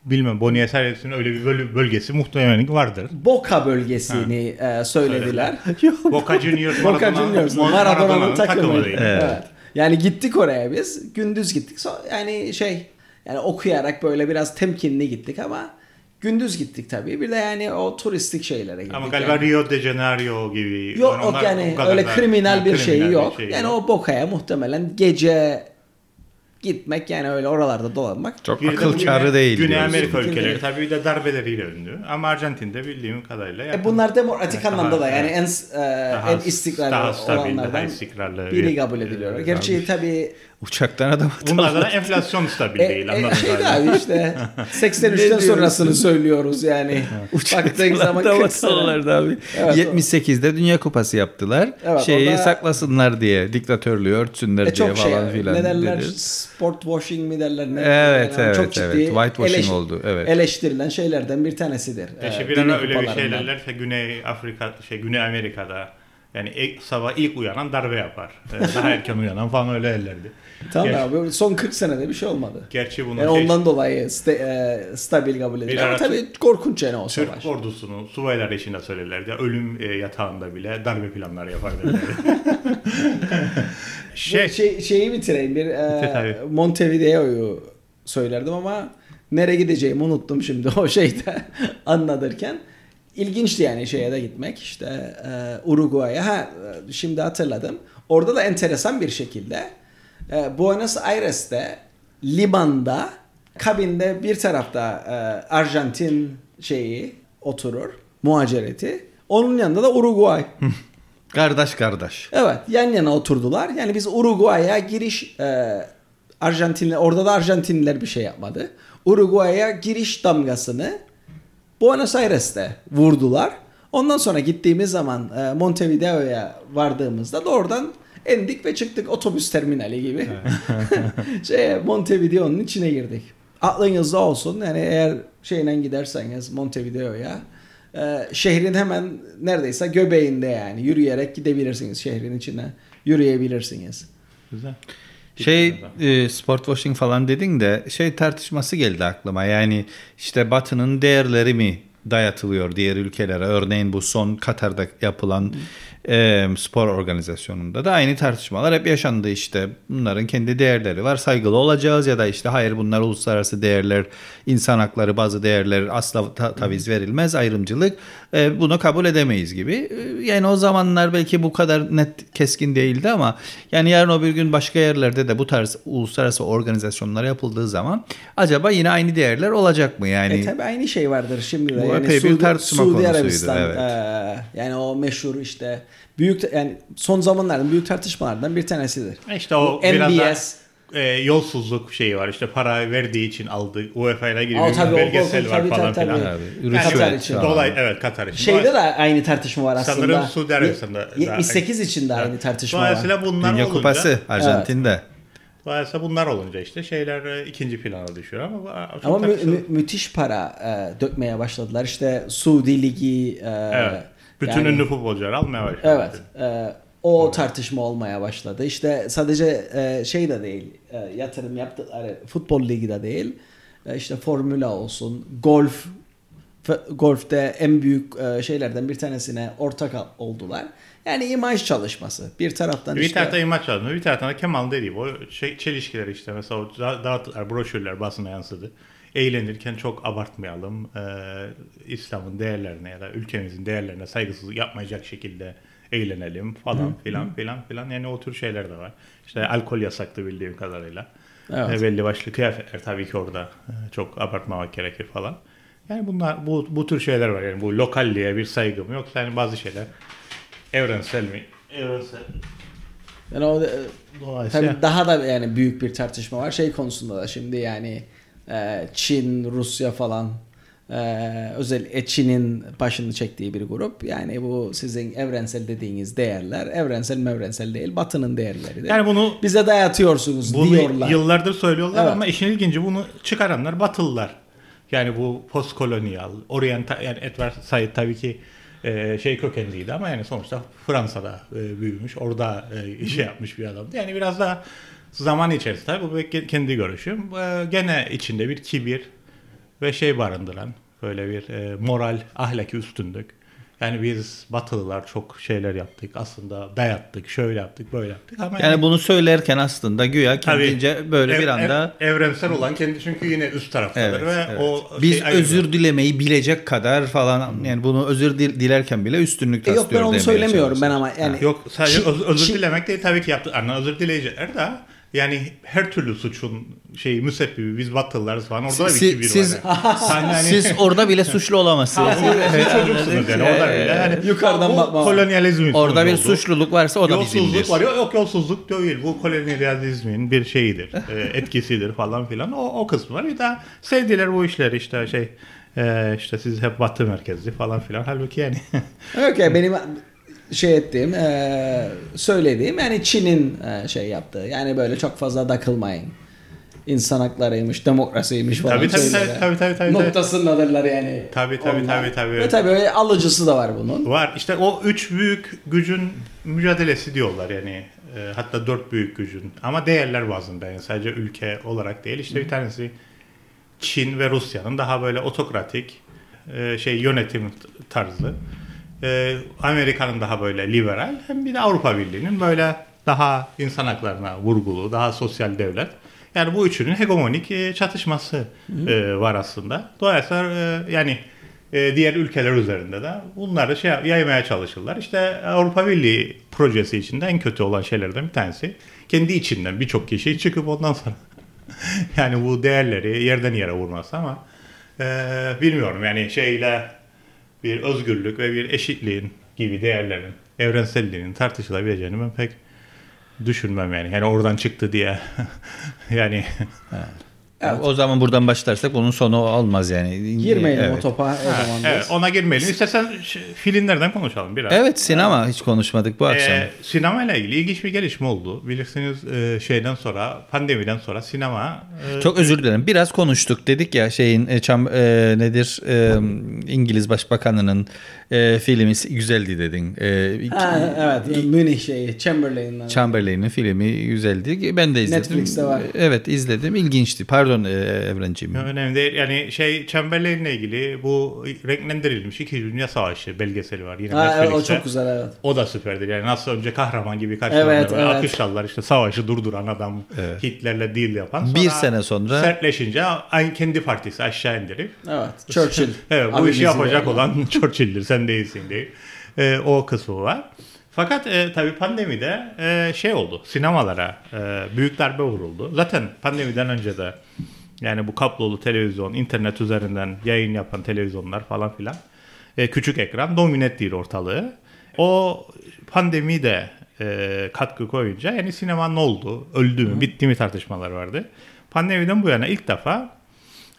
bilmem Buenos Aires'in öyle bir böl- bölgesi muhtemelen vardır. Boca bölgesini e, söylediler. Boca Juniors, Boca Juniors, Maradona'nın takımı. değil. Evet. Yani gittik oraya biz. Gündüz gittik. So- Yani şey yani okuyarak böyle biraz temkinli gittik ama gündüz gittik tabii. Bir de yani o turistik şeylere gittik. Ama galiba yani. Rio de Janeiro gibi. Yok yok yani o kadar öyle da- kriminal bir şey kriminal yok. şey yani o Boca'ya muhtemelen gece gitmek yani öyle oralarda dolanmak. Çok Bir de akıl Güney- kârı değil. Güney diyorsun. Amerika Değil. ülkeleri tabii bir de darbeleriyle ünlü. Ama Arjantin'de bildiğim kadarıyla. E yakın- bunlar demokratik Daha- anlamda da yani en Daha- en istikrarlı daha stabil, olanlardan daha istikrarlı biri bir- kabul ediliyor. e, Gerçi tabii Uçaktan adam Bunlarda da enflasyon stabil E, değil e, şey de kadarıyla. abi işte Ne 83'ten diyorsun? sonrasını söylüyoruz yani. Baktığın zaman 40 sene. Uçaklardı abi. Evet, 78'de Dünya Kupası yaptılar. Evet, Şeyi orada- saklasınlar diye, diktatörlüğü örtsünler E diye şey falan filan. ne derler dedi. sport washing mi derler ne Evet, yani evet, çok ciddi evet. Whitewashing eleş- oldu, evet. eleştirilen şeylerden bir tanesidir. E, işte Ee, bir Dünya ara öyle bir şey kupalarından. derlerse Güney Afrika, şey Güney Amerika'da yani ilk, sabah ilk uyanan darbe yapar. E, Daha erken uyanan falan öyle derlerdi. Tamam Ger- abi son 40 senede bir şey olmadı. Gerçi bunun Yani şey, ondan dolayı sta- e, stabil kabul ediliyor. Ama tabii korkunç yani o Türk savaş. ordusunun subaylar içinde söylerlerdi. Ölüm e, yatağında bile darbe planları yapar derlerdi. şey, şey, şeyi bitireyim. Bir e. Montevideo'yu söylerdim ama nereye gideceğimi unuttum şimdi o şeyde anlatırken. İlginçti yani şeye de gitmek işte e, Uruguay'a. Ha, e, şimdi hatırladım. Orada da enteresan bir şekilde e, Buenos Aires'te limanda kabinde bir tarafta e, Arjantin şeyi oturur muhacireti. Onun yanında da Uruguay. Kardeş kardeş. Evet yan yana oturdular. Yani biz Uruguay'a giriş e, Arjantinli orada da Arjantinliler bir şey yapmadı. Uruguay'a giriş damgasını Buenos Aires'te vurdular. Ondan sonra gittiğimiz zaman e, Montevideo'ya vardığımızda doğrudan indik ve çıktık otobüs terminali gibi. şey, Montevideo'nun içine girdik. Aklınızda olsun yani eğer şeyle giderseniz Montevideo'ya e, şehrin hemen neredeyse göbeğinde yani yürüyerek gidebilirsiniz şehrin içine yürüyebilirsiniz. Güzel. Şey e, sport washing falan dedin de şey tartışması geldi aklıma. Yani işte Batı'nın değerleri mi dayatılıyor diğer ülkelere? Örneğin bu son Katar'da yapılan e, spor organizasyonunda da aynı tartışmalar hep yaşandı işte. Bunların kendi değerleri var. Saygılı olacağız ya da işte hayır bunlar uluslararası değerler, insan hakları bazı değerler asla ta- taviz verilmez, ayrımcılık. E, bunu kabul edemeyiz gibi. E, yani o zamanlar belki bu kadar net keskin değildi ama yani yarın o bir gün başka yerlerde de bu tarz uluslararası organizasyonlar yapıldığı zaman acaba yine aynı değerler olacak mı? Yani E tabi aynı şey vardır şimdi de. Bu yani epey bir tartışma Suudi konusuydu, Arabistan evet. e, yani o meşhur işte büyük yani son zamanların büyük tartışmalardan bir tanesidir. İşte o Bu biraz MBS e, yolsuzluk şeyi var. İşte para verdiği için aldı. UEFA ile ilgili bir tabii, o belgesel korkunç, var tabii, falan tabii, filan. tabii. Abi, Yani Katar için. Dolay evet Katar için. Şeyde de aynı tartışma var aslında. Sanırım Suudi Arabistan'da Ye- 78 için de aynı tartışma var. Dolayısıyla bunlar Dünya olunca, Kupası Arjantin'de. dolayısıyla bunlar olunca işte şeyler e, ikinci plana düşüyor ama Ama mü- mü- müthiş para e, dökmeye başladılar. İşte Suudi Ligi e, Evet. Bütün yani- ünlü futbolcular almaya başladı. Evet. e, o tartışma olmaya başladı. İşte sadece e, şey de değil, e, yatırım yaptıkları futbol ligi de değil. E, işte formüla olsun, golf golfte en büyük e, şeylerden bir tanesine ortak oldular. Yani imaj çalışması. Bir taraftan Bir işte taraftan imaj çalışması, bir taraftan da Kemal dediği o şey, çelişkiler işte mesela dağıttılar, broşürler basına yansıdı. Eğlenirken çok abartmayalım. E, İslam'ın değerlerine ya da ülkemizin değerlerine saygısızlık yapmayacak şekilde eğlenelim falan filan filan filan. Yani o tür şeyler de var. İşte alkol yasaktı bildiğim kadarıyla. Evet. E, belli başlı kıyafetler tabii ki orada e, çok abartmamak gerekir falan. Yani bunlar bu bu tür şeyler var. Yani bu lokalliğe bir saygım yok. Yani bazı şeyler evrensel mi? Evrensel. Yani o e, Dolayısıyla tabii daha da yani büyük bir tartışma var şey konusunda da şimdi yani e, Çin, Rusya falan e, özel Çin'in başını çektiği bir grup. Yani bu sizin evrensel dediğiniz değerler evrensel mevrensel değil Batı'nın değerleridir. yani bunu Bize dayatıyorsunuz bunu diyorlar. yıllardır söylüyorlar Evet. ama işin ilginci bunu çıkaranlar Batılılar. Yani bu postkolonyal, oryantal yani Edward Said tabii ki e, şey kökenliydi ama yani sonuçta Fransa'da e, büyümüş, orada e, şey yapmış bir adamdı. Yani biraz daha zaman içerisinde tabii bu benim kendi görüşüm. E, gene içinde bir kibir ve şey barındıran böyle bir e, moral, ahlaki üstünlük. Yani biz Batılılar çok şeyler yaptık. Aslında dayattık, şöyle yaptık, böyle yaptık. Ama Yani bunu söylerken aslında güya Tabii. kendince böyle Ev- bir anda ev- evrensel olan kendi çünkü yine üst taraftadır Evet, ve evet. o biz şey özür dilemeyi bilecek kadar falan yani bunu özür dil- dilerken bile üstünlük E, taslıyor. yok ben onu söylemiyorum ben ama yani yok sadece Çin- öz- özür Çin- dilemek değil tabii ki yaptı. Yani özür dileyecekler de yani her türlü suçun şeyi müsebbibi biz Batılılarız falan orada da bir kibir siz- var. Yani. Yani- Siz orada bile suçlu olamazsınız. siz çocuksunuz yani orada bile. Yani Yukarıdan bakma kolonyalizmin Orada bir oldu. suçluluk varsa o da bizimdir. Yolsuzluk var. Yok, yok yolsuzluk değil. Bu kolonyalizmin bir şeyidir. e, etkisidir falan filan. O, o kısmı var. Bir daha sevdiler bu işleri işte şey e, işte siz hep batı merkezli falan filan. Halbuki yani Yok ya benim şey ettiğim, e, söylediğim yani Çin'in e, şey yaptığı. Yani böyle çok fazla takılmayın. İnsan haklarıymış, demokrasiymiş falan. Tabii, tabii, tabii, tabii, tabii, tabii. Noktasındadırlar yani. Tabii, tabii, Onlar. tabii, tabii. Ve tabii öyle alıcısı da var bunun. var. İşte o üç büyük gücün mücadelesi diyorlar yani. E, hatta dört büyük gücün. Ama değerler bazında yani sadece ülke olarak değil. İşte bir tanesi Çin ve Rusya'nın daha böyle otokratik e, şey yönetim tarzı. E, Amerika'nın daha böyle liberal. Hem bir de Avrupa Birliği'nin böyle daha insan haklarına vurgulu, daha sosyal devlet. Yani bu üçünün hegemonik e, çatışması e, var aslında. Dolayısıyla e, yani e, diğer ülkeler üzerinde de bunları şey yaymaya çalışırlar. İşte Avrupa Birliği projesi içinde en kötü olan şeylerden bir tanesi kendi içinden birçok kişi çıkıp ondan sonra yani bu değerleri yerden yere vurması ama e, bilmiyorum yani şeyle bir özgürlük ve bir eşitliğin gibi değerlerin evrenselliğinin tartışılabileceğini ben pek düşünmem yani. Yani oradan çıktı diye yani Evet. O zaman buradan başlarsak bunun sonu olmaz yani. Girmeyelim evet. o topa o zaman. evet, biz. ona girmeyelim. İstersen filmlerden konuşalım biraz. Evet sinema hiç konuşmadık bu akşam. Ee, sinema ile ilgili ilginç bir gelişme oldu. Bilirsiniz e, şeyden sonra pandemiden sonra sinema e, Çok özür dilerim. Biraz konuştuk. Dedik ya şeyin e, çam, e, nedir e, İngiliz Başbakanı'nın e, filmi güzeldi dedin. E, iki- Ha, evet Münih şeyi Chamberlain'den. Chamberlain'in filmi güzeldi. Ben de izledim. Netflix'te var. Evet izledim. İlginçti. Pardon e, Evrenciğim. önemli değil. Yani şey Chamberlain'le ilgili bu renklendirilmiş İkinci Dünya Savaşı belgeseli var yine ha, evet, o çok güzel evet. O da süperdir. Yani nasıl önce kahraman gibi karşılanır. Evet, evet. İşte savaşı durduran adam Evet. Hitler'le deal yapan. Bir sene sonra- Sertleşince aynı kendi partisi aşağı indirip Evet. Churchill. Evet bu Abi işi yapacak de- olan Churchill'dir sen değilsin diye. Ee, o kısmı var. Fakat e, tabii pandemide e, şey oldu. Sinemalara e, büyük darbe vuruldu. Zaten pandemiden önce de yani bu kablolu televizyon, internet üzerinden yayın yapan televizyonlar falan filan e, küçük ekran domine ettiği ortalığı. O pandemi de e, katkı koyunca yani sinema ne oldu? Öldü mü? Bitti mi tartışmalar vardı. Pandemiden bu yana ilk defa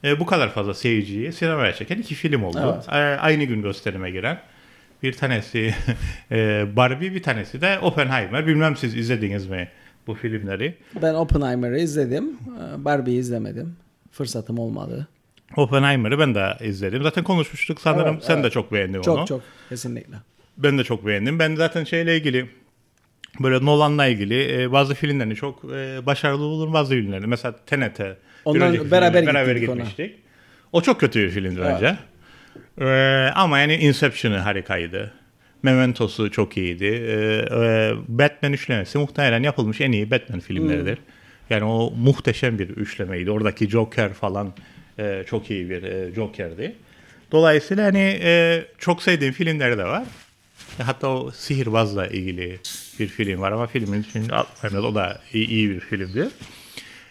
e, bu kadar fazla seyirciyi sinemaya çeken iki film oldu. Evet. E, aynı gün gösterime giren. Bir tanesi e, Barbie, bir tanesi de Oppenheimer. Bilmem siz izlediniz mi bu filmleri? Ben Oppenheimer'ı izledim. Ee, Barbie'yi izlemedim. Fırsatım olmadı. Oppenheimer'ı ben de izledim. Zaten konuşmuştuk sanırım. Evet, Sen evet. de çok beğendin Çok onu. çok kesinlikle. Ben de çok beğendim. Ben zaten şeyle ilgili böyle Nolan'la ilgili e, bazı filmlerini çok e, başarılı bulurum bazı filmlerini. Mesela Tenet'e Ondan beraber beraber gittik ona. gitmiştik. O çok kötü bir filmdi Evet. bence. E, ama yani Inception'ı harikaydı. Memento'su çok iyiydi. E, e, Batman üçlemesi muhtemelen yapılmış en iyi Batman filmleridir. Hmm. Yani o muhteşem bir üçlemeydi. Oradaki Joker falan e, çok iyi bir e, Joker'di. Dolayısıyla hani e, çok sevdiğim filmleri de var. E, Hatta o sihirbazla ilgili bir film var ama filmin için o da iyi, iyi bir filmdi.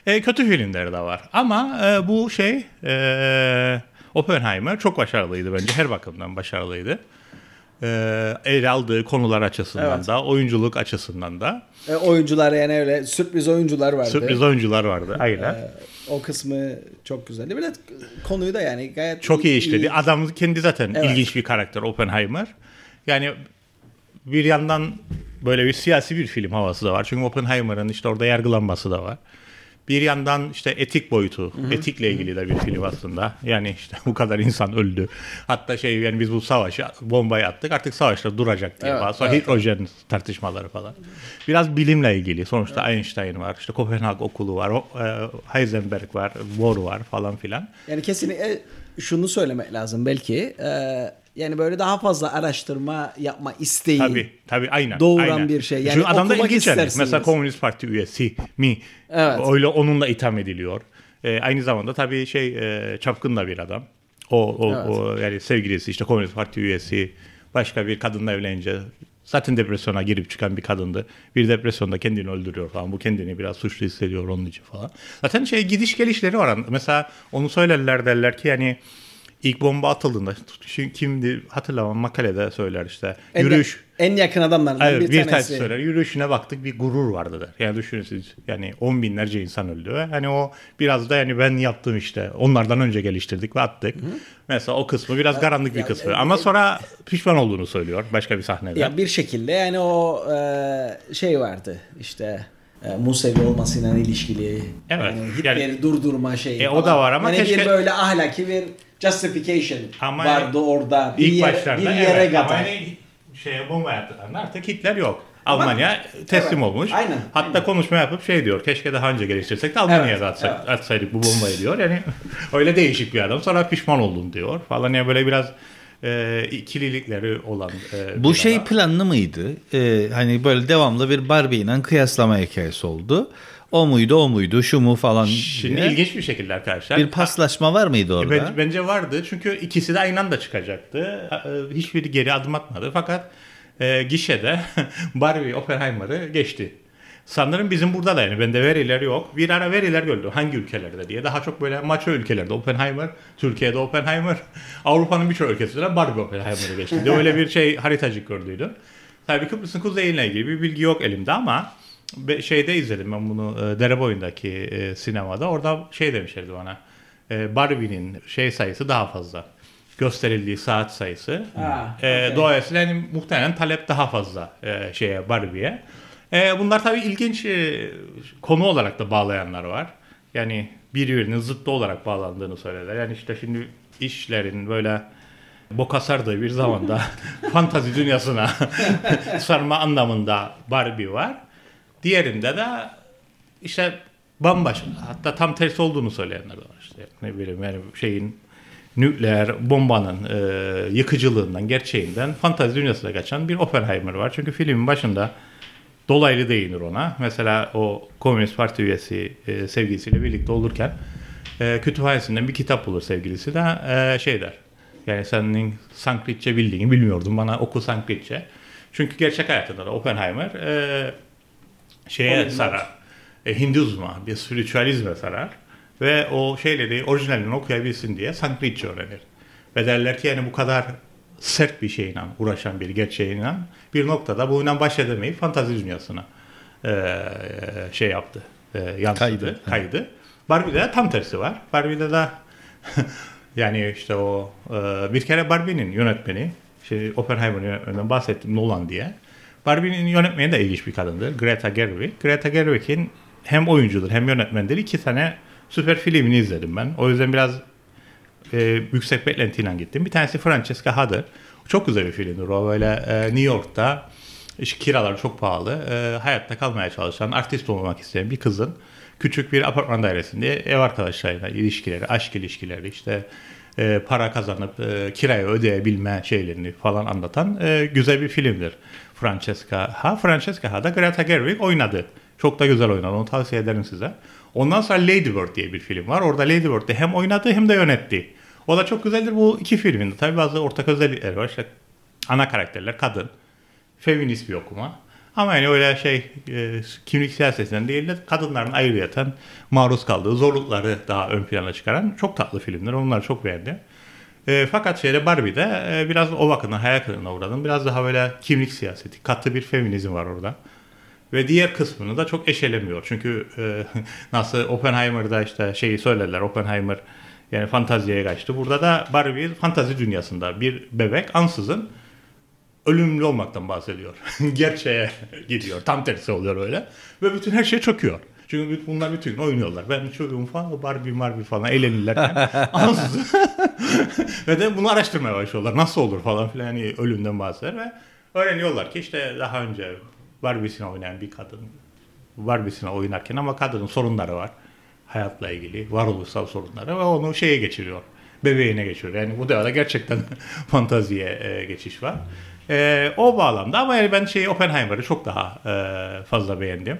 E, kötü filmleri de var. Ama e, bu şey e, Oppenheimer çok başarılıydı bence. Her bakımdan başarılıydı. E, ele aldığı konular açısından Evet. da, oyunculuk açısından da. E, oyuncular yani öyle sürpriz oyuncular vardı. Sürpriz oyuncular vardı. Aynen. E, o kısmı çok güzeldi. Bir de konuyu da yani gayet Çok iyi işledi. Adam kendi zaten Evet. ilginç bir karakter Oppenheimer. Yani bir yandan böyle bir siyasi bir film havası da var. Çünkü Oppenheimer'ın işte orada yargılanması da var. Bir yandan işte etik boyutu, etikle ilgili de bir film aslında. Yani işte bu kadar insan öldü. Hatta şey yani biz bu savaşı bombayı attık artık savaşlar duracak diye. Evet, falan. Sonra evet. hidrojen tartışmaları falan. Biraz bilimle ilgili. Sonuçta Einstein var, işte Kopenhag okulu var, e, Heisenberg var, Bohr var falan filan. Yani kesinlikle şunu söylemek lazım belki. e, yani böyle daha fazla araştırma yapma isteği. Tabii tabii aynen. Doğuran aynen. bir şey. Yani Çünkü adam da okumak ilginç yani. Mesela Komünist Parti üyesi mi? Evet. Öyle onunla itham ediliyor. Ee, aynı zamanda tabii şey e, çapkın da bir adam. O, o, Evet. o yani sevgilisi işte Komünist Parti üyesi başka bir kadınla evlenince zaten depresyona girip çıkan bir kadındı. Bir depresyonda kendini öldürüyor falan. Bu kendini biraz suçlu hissediyor onun için falan. Zaten şey gidiş gelişleri var. Mesela onu söylerler derler ki yani ilk bomba atıldığında şimdi kimdi hatırlamam makalede söyler işte. En, Yürüyüş en yakın adamlardan Evet, bir, bir tanesi. tanesi söyler. Yürüyüşüne baktık bir gurur vardı der. Yani düşünün siz yani on binlerce insan öldü ve hani o biraz da yani ben yaptım işte onlardan önce geliştirdik ve attık. Mesela o kısmı biraz karanlık bir ya, kısmı. e, Ama sonra pişman olduğunu söylüyor başka bir sahnede. Ya bir şekilde yani o e, şey vardı işte e, Musevi olmasıyla ilişkili Evet, yani Hitler'i yani- durdurma şeyi E, o da var ama yani keşke- bir böyle ahlaki bir justification Ama vardı orada bir, İlk yere, başlarda bir yere evet, ama kadar. hani şeye bomba yaptıklarında artık Hitler yok. Almanya teslim evet, olmuş. aynen, Hatta aynen. konuşma yapıp şey diyor. Keşke daha önce geliştirsek de Almanya'ya Evet, atsak, evet. atsaydık bu bombayı diyor. Yani öyle değişik bir adam. Sonra pişman oldum diyor. Falan ya böyle biraz e, ikililikleri olan e, Bu şey adam. planlı mıydı? Ee, hani böyle devamlı bir Barbie ile kıyaslama hikayesi oldu. O muydu, o muydu, şu mu falan Şimdi diye. ilginç bir şekilde arkadaşlar. bir paslaşma var mıydı orada? Bence, bence vardı çünkü ikisi de aynı anda çıkacaktı. E, Hiçbiri geri adım atmadı fakat e, gişede Barbie Oppenheimer'ı geçti. Sanırım bizim burada da yani bende veriler yok. Bir ara veriler gördüm hangi ülkelerde diye. Daha çok böyle maço ülkelerde Oppenheimer, Türkiye'de Oppenheimer, Avrupa'nın birçok ülkesinde Barbie Oppenheimer'ı geçti. Öyle bir şey haritacık gördüydüm. Tabii Kıbrıs'ın kuzeyiyle ilgili bir bilgi yok elimde ama şeyde izledim ben bunu e, Dereboy'undaki e, sinemada. Orada şey demişlerdi bana. E, Barbie'nin şey sayısı daha fazla. Gösterildiği saat sayısı. Ha, E, okey. Dolayısıyla yani muhtemelen talep daha fazla e, şeye Barbie'ye. E, bunlar tabii ilginç e, konu olarak da bağlayanlar var. Yani birbirinin zıttı olarak bağlandığını söylerler. Yani işte şimdi işlerin böyle boka sardığı bir zamanda fantazi dünyasına sarma anlamında Barbie var. Diğerinde de işte bambaşka hatta tam tersi olduğunu söyleyenler var. İşte ne bileyim yani şeyin nükleer bombanın e, yıkıcılığından, gerçeğinden fantazi dünyasına kaçan bir Oppenheimer var. Çünkü filmin başında dolaylı değinir ona. Mesela o Komünist Parti üyesi e, sevgilisiyle birlikte olurken e, kütüphanesinden bir kitap bulur sevgilisi de e, şey der. Yani senin Sanskritçe bildiğini bilmiyordum. Bana oku Sanskritçe. Çünkü gerçek hayatında da Oppenheimer e, şeye sarar. E, Hinduizma, bir spiritüalizme sarar. Ve o şeyleri orijinalini okuyabilsin diye Sanskritçe öğrenir. Ve derler ki yani bu kadar sert bir şeyle uğraşan bir gerçeğiyle bir noktada bununla baş edemeyip fantazi dünyasına e, şey yaptı. E, yansıdı, Kaydı. kaydı. Barbie'de de tam tersi var. Barbie'de de yani işte o e, bir kere Barbie'nin yönetmeni şey Oppenheimer'ın yönetmeninden bahsettim Nolan diye. Barbie'nin yönetmeni de ilginç bir kadındır. Greta Gerwig. Greta Gerwig'in hem oyuncudur hem yönetmendir. İki tane süper filmini izledim ben. O yüzden biraz e, yüksek beklentiyle gittim. Bir tanesi Francesca Hader. Çok güzel bir filmdir. O böyle e, New York'ta işte kiralar çok pahalı. e, hayatta kalmaya çalışan, artist olmak isteyen bir kızın küçük bir apartman dairesinde ev arkadaşlarıyla ilişkileri, aşk ilişkileri, işte e, para kazanıp e, kirayı ödeyebilme şeylerini falan anlatan e, güzel bir filmdir. Francesca Ha. Francesca Ha da Greta Gerwig oynadı. Çok da güzel oynadı. Onu tavsiye ederim size. Ondan sonra Lady Bird diye bir film var. Orada Lady Bird'de hem oynadı hem de yönetti. O da çok güzeldir bu iki filminde. Tabii bazı ortak özellikleri var. İşte ana karakterler kadın. Feminist bir okuma. Ama yani öyle şey e, kimlik siyasetinden değil de kadınların ayrıyeten maruz kaldığı zorlukları daha ön plana çıkaran çok tatlı filmler. Onları çok beğendim. E, fakat şeyde Barbie'de e, biraz o bakımdan hayal kırıklığına uğradım. Biraz daha böyle kimlik siyaseti, katı bir feminizm var orada. Ve diğer kısmını da çok eşelemiyor. Çünkü e, nasıl Oppenheimer'da işte şeyi söylediler. Oppenheimer yani fantaziye kaçtı. Burada da Barbie fantazi dünyasında bir bebek ansızın ölümlü olmaktan bahsediyor. Gerçeğe gidiyor. Tam tersi oluyor öyle. Ve bütün her şey çöküyor. Çünkü bunlar bütün gün oynuyorlar. Ben çocuğum falan Barbie Barbie falan eğlenirlerken ansızın ve de bunu araştırmaya başlıyorlar. Nasıl olur falan filan yani ölümden bahseder ve öğreniyorlar ki işte daha önce Barbie'sine oynayan bir kadın Barbie'sine oynarken ama kadının sorunları var. Hayatla ilgili, varoluşsal sorunları ve onu şeye geçiriyor. Bebeğine geçiriyor. Yani bu da gerçekten fantaziye e, geçiş var. E, o bağlamda ama yani ben şeyi Oppenheimer'ı çok daha e, fazla beğendim.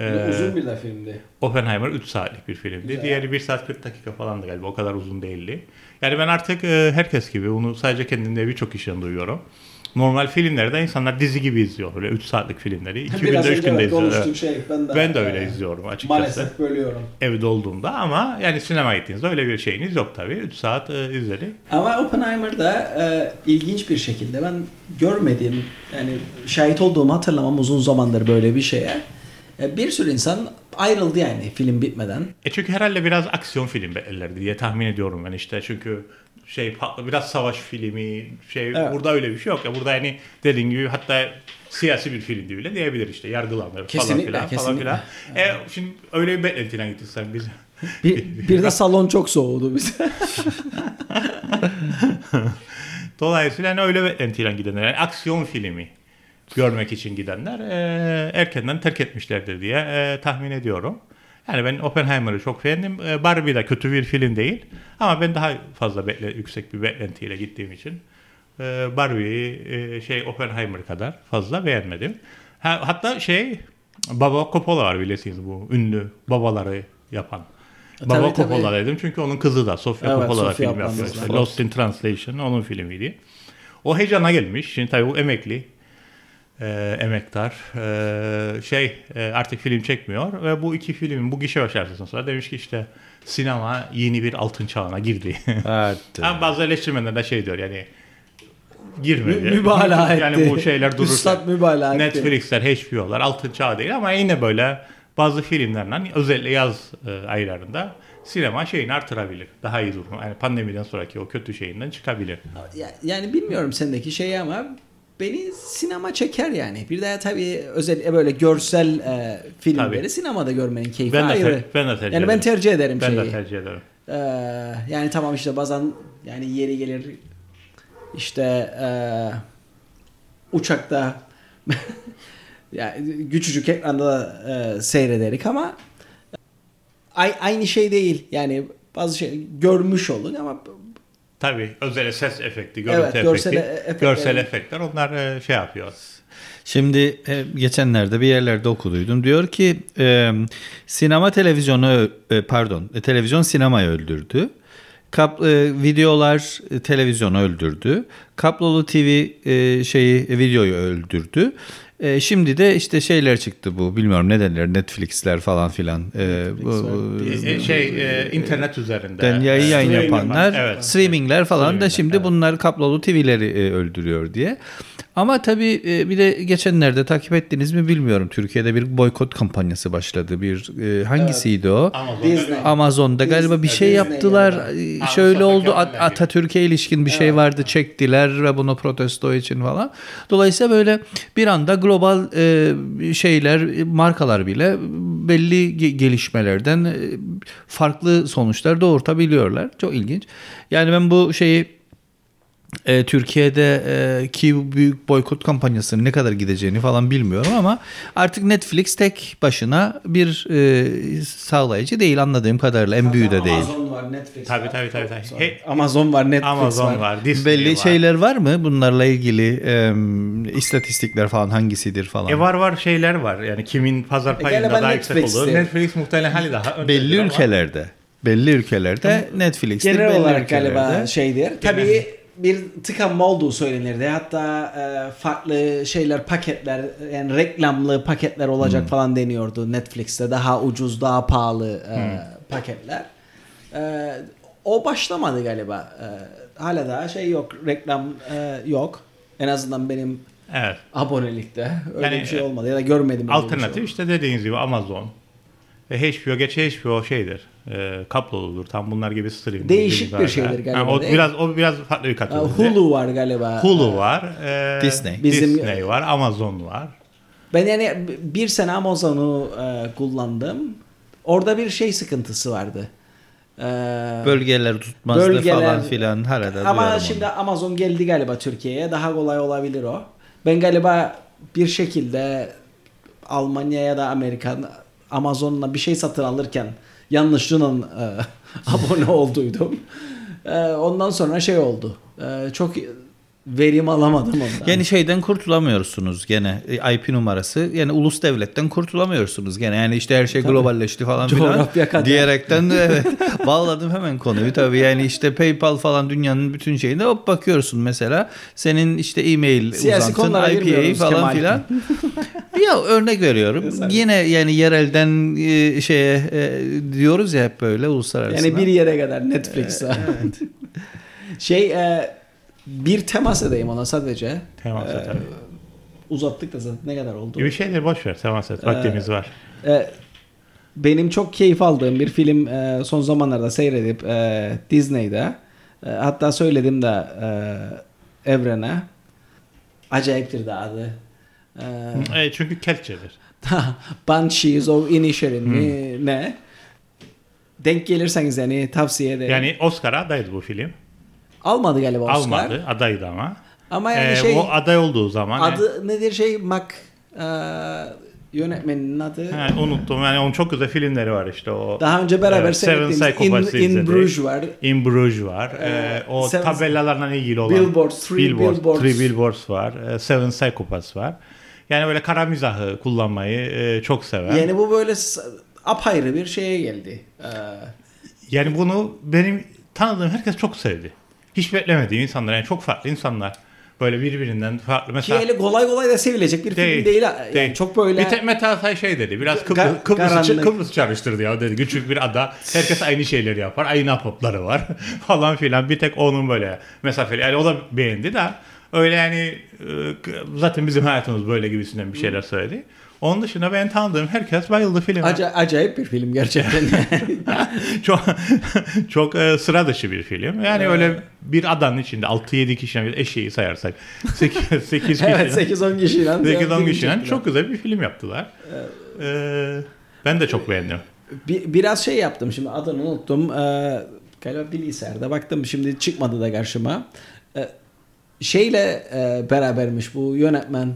E, Uzun bir de filmdi. Oppenheimer 3 saatlik bir filmdi. Güzel. Diğeri 1 saat 40 dakika falan da galiba. O kadar uzun değildi. Yani ben artık e, herkes gibi bunu sadece kendimde birçok kişiden duyuyorum. Normal filmlerde insanlar dizi gibi izliyor. Böyle 3 saatlik filmleri. 2 günde 3 günde izliyor. Evet. şey. Ben de, Ben de öyle izliyorum açıkçası. bölüyorum. Evde olduğumda ama yani sinema gittiğinizde öyle bir şeyiniz yok tabii. 3 saat e, izledik. Ama Oppenheimer'da e, ilginç bir şekilde ben görmediğim yani şahit olduğumu hatırlamam uzun zamandır böyle bir şeye. E, bir sürü insan ayrıldı yani film bitmeden. E çünkü herhalde biraz aksiyon film belirlerdi diye tahmin ediyorum ben işte çünkü şey biraz savaş filmi şey Evet. burada öyle bir şey yok ya burada yani dediğin gibi hatta siyasi bir filmdi bile diyebilir işte yargılanır falan Kesinlikle, filan falan filan. E şimdi öyle bir beklentiyle gittik sen biz. Bir, bir de salon çok soğudu bize. Dolayısıyla hani öyle beklentiyle gidenler yani aksiyon filmi görmek için gidenler e, erkenden terk etmişlerdir diye e, tahmin ediyorum. Yani ben Oppenheimer'ı çok beğendim. E, Barbie de kötü bir film değil. Ama ben daha fazla bekle, yüksek bir beklentiyle gittiğim için e, Barbie'yi e, şey Oppenheimer kadar fazla beğenmedim. Ha, hatta şey Baba Coppola var bilirsiniz bu ünlü babaları yapan. Baba Tabii, tabii. Coppola dedim çünkü onun kızı da Sofia Evet, Coppola da film var. Lost in Translation onun filmiydi. O heyecana gelmiş. Şimdi tabii bu emekli e, emektar e, şey e, artık film çekmiyor ve bu iki filmin bu gişe başarısından sonra demiş ki işte sinema yeni bir altın çağına girdi. Evet. Ama bazı eleştirmenler de şey diyor yani girmedi. Mü- mübalağa etti. Yani bu şeyler durursa. Üstad mübalağa. Netflix'ler, HBO'lar altın çağ değil ama yine böyle bazı filmlerle özellikle yaz e, aylarında sinema şeyini artırabilir. Daha iyi durum. Yani pandemiden sonraki o kötü şeyinden çıkabilir. Ya- Yani bilmiyorum sendeki şeyi ama beni sinema çeker yani. Bir daha tabii özel böyle görsel e, filmleri Tabii. sinemada görmenin keyfi Ben de, ayrı. ter- ben de tercih yani ederim. ben tercih ederim Ben şeyi. de tercih ederim. Ee, yani tamam işte bazen yani yeri gelir işte e, uçakta yani küçücük ekranda e, seyrederik ama ay- aynı şey değil. Yani bazı şey görmüş olun ama Tabii özel ses efekti, görüntü Evet, efekti, görsel efektler- görsel efektler onlar e, şey yapıyor. Şimdi e, geçenlerde bir yerlerde okuduydum. Diyor ki e, sinema televizyonu e, pardon e, televizyon sinemayı öldürdü. Kap, e, videolar e, televizyonu öldürdü. Kablolu TV e, şeyi e, videoyu öldürdü. E, şimdi de işte şeyler çıktı bu bilmiyorum ne derler Netflix'ler falan filan. E, bu, bu- E, şey e, internet üzerinde. Den yayın yayın stream yapanlar, yapan, evet. streamingler falan da Streamingler, şimdi evet. bunlar kablolu TV'leri e, öldürüyor diye. Ama tabii e, bir de geçenlerde takip ettiniz mi bilmiyorum. Türkiye'de bir boykot kampanyası başladı. Bir e, hangisiydi o? Amazon. Disney. Amazon'da galiba bir şey Disney yaptılar. galiba. E, Şöyle oldu. At- Atatürk'e ilişkin bir şey vardı. Çektiler ve bunu protesto için falan. Dolayısıyla böyle bir anda global şeyler, markalar bile belli ge- gelişmelerden farklı sonuçlar doğurtabiliyorlar. Çok ilginç. Yani ben bu şeyi e, Türkiye'de e, ki büyük boykot kampanyasının ne kadar gideceğini falan bilmiyorum ama artık Netflix tek başına bir e, sağlayıcı değil anladığım kadarıyla en büyüğü de değil. Amazon var Netflix Tabii, var. tabii, tabii, tabii. Hey- Amazon var, Netflix Amazon var. var, Disney Belli var. şeyler var mı bunlarla ilgili em, istatistikler falan hangisidir falan? E var var şeyler var. Yani kimin pazar payında galiba daha yüksek Netflix'te. olduğu. Netflix muhtemelen hali daha belli ama- ülkelerde. Belli ülkelerde Netflix'tir. Genel belli olarak ülkelerde. galiba şeydir. Tabii bir tıkanma olduğu söylenirdi. Hatta e, farklı şeyler, paketler, yani reklamlı paketler olacak falan deniyordu Netflix'te. Daha ucuz, daha pahalı e, paketler. E, o başlamadı galiba. E, hala daha şey yok, reklam e, yok. En azından benim Evet. abonelikte öyle Yani, bir şey olmadı ya da görmedim. bir Alternatif şey. işte dediğiniz gibi Amazon. Ve HBO geçe HBO şeydir. E, kabloludur. Tam bunlar gibi stream. Değişik bir şeydir galiba, Ha, o değil biraz o biraz farklı bir E, kategori. Hulu var galiba. Hulu var. e, Disney. Bizim- Disney var. Amazon var. Ben yani bir sene Amazon'u e, kullandım. Orada bir şey sıkıntısı vardı. E, Bölgeler tutmazdı Bölgeler- falan filan. Arada ama şimdi onu. Amazon geldi galiba Türkiye'ye. Daha kolay olabilir o. Ben galiba bir şekilde Almanya ya da Amerikan Amazon'la bir şey satın alırken yanlışlıkla e, abone olduydum. E, ondan sonra şey oldu. E, çok verim alamadım ondan. Yani şeyden kurtulamıyorsunuz gene e, IP numarası. Yani ulus devletten kurtulamıyorsunuz gene. Yani işte her şey globalleşti falan filan. Diyerekten de evet bağladım hemen konuyu. Tabii yani işte PayPal falan dünyanın bütün şeyinde hop bakıyorsun mesela. Senin işte e-mail Siyasi uzantın, girmiyoruz falan filan. ya örnek veriyorum. Yine yani yerelden e, şeye e, diyoruz ya hep böyle uluslararası. Yani bir yere kadar Netflix'e. şey e, bir temas edeyim ona sadece. Temas et, tabii. Uzattık da zaten ne kadar oldu? Bir şeyler boş ver. Temas et. Vaktimiz var. E, benim çok keyif aldığım bir film e, son zamanlarda seyredip e, Disney'de e, hatta söyledim de e, Evren'e acayiptir de adı. E, E, çünkü kelçedir. Banshees of Inisherin mi ne? Denk gelirseniz yani tavsiye ederim. Yani Oscar'a adaydı bu film. Almadı galiba Oscar. Almadı. Adaydı ama. Ama yani E, şey o aday olduğu zaman adı nedir şey Mac e, yönetmenin adı. He, unuttum. Yani onun çok güzel filmleri var işte o. Daha önce beraber Evet, Seven Psychopaths'ı In, In. Bruges var. In Bruges var. Ee, Ee, o Seven- tabelalarla ilgili olan. Billboards, Three Billboards. Three Billboards var. Ee, Seven Psychopaths var. Yani böyle kara mizahı kullanmayı e, çok sever. Yani bu böyle apayrı bir şeye geldi. Ee, Yani bunu benim tanıdığım herkes çok sevdi. Hiç beklemediğim insanlar yani çok farklı insanlar. Böyle birbirinden farklı. ki Mesela öyle kolay kolay da sevilecek bir film değil. Yani değil. Çok böyle Bir tek Mete Altay şey dedi. Biraz Kıbrıs, Ga- Kıbrıs'ı, karanlık. Kıbrıs çağrıştırdı ya dedi. Küçük bir ada. Herkes aynı şeyleri yapar. Aynı apopları var. falan filan. Bir tek onun böyle mesafeli. Yani o da beğendi de öyle yani e, zaten bizim hayatımız böyle gibisinden bir şeyler söyledi. Onun dışında ben tanıdığım herkes bayıldı filme. aca- acayip bir film gerçekten. çok çok e, sıra dışı bir film. Yani öyle bir adanın içinde 6-7 kişiden eşeği sayarsak 8 8 kişi. evet 8-10 kişiyle. 8-10 film kişiden çok güzel bir film yaptılar. Ee, ben de çok beğendim. Bir, biraz şey yaptım şimdi adını unuttum. Ee, galiba bilgisayarda baktım şimdi çıkmadı da karşıma. Ee, şeyle e, berabermiş bu yönetmen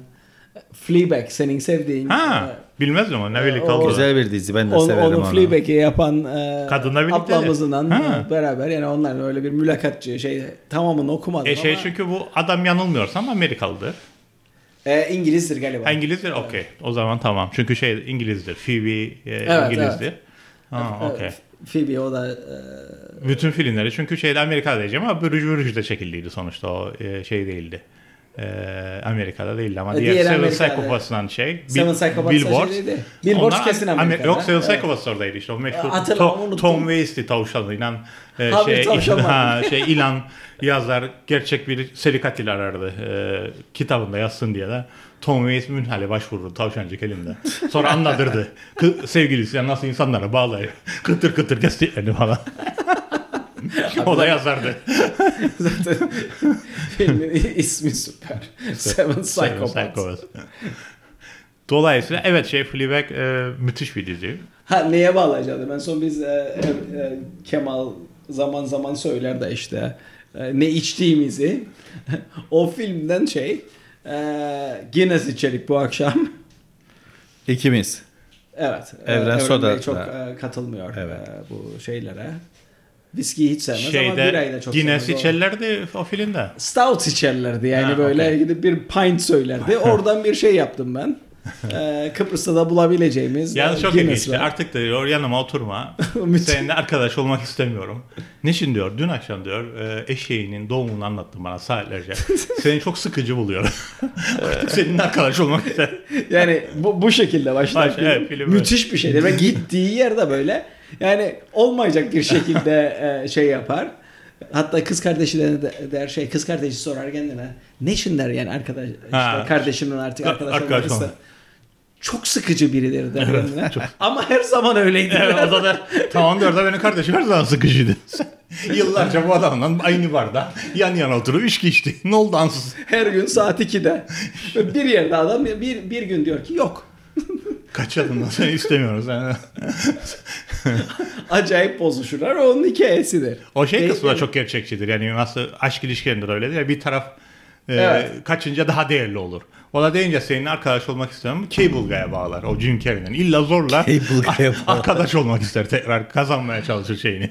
Fleabag senin sevdiğin. Ha, e, bilmezdim o. Ne o- birlikte oldu. Güzel bir dizi ben de onu, severim onu onu. Fleabag'i yapan e, Kadınla birlikte ablamızla Ha. beraber yani onlar öyle bir mülakatçı şey tamamını okumadım E şey ama çünkü bu adam yanılmıyorsam Amerikalıdır. e, İngilizdir galiba. Ha, İngilizdir okey. O zaman tamam. Çünkü şey İngilizdir. Phoebe e, Evet, İngilizdir. Ha, E, okey. Phoebe o da e, Bütün filmleri çünkü şeyde Amerika'da diyeceğim ama Bruges Bruges'de çekildiydi sonuçta o e, şey değildi. E, Amerika'da değildi ama E, diğer, diğer Seven. Psychopaths'dan şey Seven Psychopaths'tan Billboards. şey Onlar kesin Amer- Amerika'da. Yok Seven. Psychopaths oradaydı işte o meşhur Hatırlamam, Tom, unuttum. Tom Waits'ti tavşanıyla e, şey, ha, şey ilan yazar gerçek bir seri katil arardı e, kitabında yazsın diye de Tom Waits münhale başvurur tavşancık elinde. Sonra anladırdı. Kı- sevgilisi nasıl insanlara bağlayıp kıtır kıtır kestiklerini falan. o da yazardı. zaten filmin ismi süper. Seven Seven Psychopaths. Dolayısıyla evet şey Fleabag e, müthiş bir dizi. Ha neye bağlayacaktım? En son biz e, e, e, Kemal zaman zaman söyler de işte e, ne içtiğimizi o filmden şey e, Guinness içerik bu akşam. İkimiz. Evet. e, Evren Bey Soda çok da- e, katılmıyor Evet. e, bu şeylere. Viskiyi hiç sevmez ama Şeyde birayı da çok Guinness sevmez. İçerlerdi o filmde. Stout içerlerdi yani Ha, böyle okey. gidip bir pint söylerdi. Oradan bir şey yaptım ben. Ee, Kıbrıs'ta da bulabileceğimiz Yalnız e, çok ilginçti. var. Artık da diyor yanıma oturma. Seninle arkadaş olmak istemiyorum. Niçin diyor. Dün akşam diyor e, eşeğinin doğumunu anlattın bana saatlerce. Seni çok sıkıcı buluyorum. Artık seninle arkadaş olmak ister. Yani bu, bu şekilde başlar Baş- film. evet, film Müthiş bir şeydir ve gittiği yerde böyle yani olmayacak bir şekilde e, şey yapar. Hatta kız kardeşi de de- der şey kız kardeşi sorar kendine. Ne için der yani arkadaş işte Ha. kardeşinin artık Ka- arkadaş. Çok sıkıcı biridir der kendine. Ama her zaman öyleydi. Evet, o da der, tamam diyor da benim kardeşim her zaman sıkıcıydı. Yıllarca bu adamla aynı barda yan yana oturup içki içti. Ne oldu ansız? Her gün saat 2'de. bir yerde adam bir, bir gün diyor ki yok. Kaçalım seni istemiyoruz. Yani. Acayip bozuşurlar. Onun hikayesidir. O şey kısmı da çok gerçekçidir. Yani nasıl aşk ilişkilerinde de öyledir ya bir taraf e, Evet. kaçınca daha değerli olur. O da deyince seninle arkadaş olmak istemem. Cable Guy'a bağlar. O Jim Carrey'den. İlla zorla arkadaş olmak ister. Tekrar kazanmaya çalışır şeyini.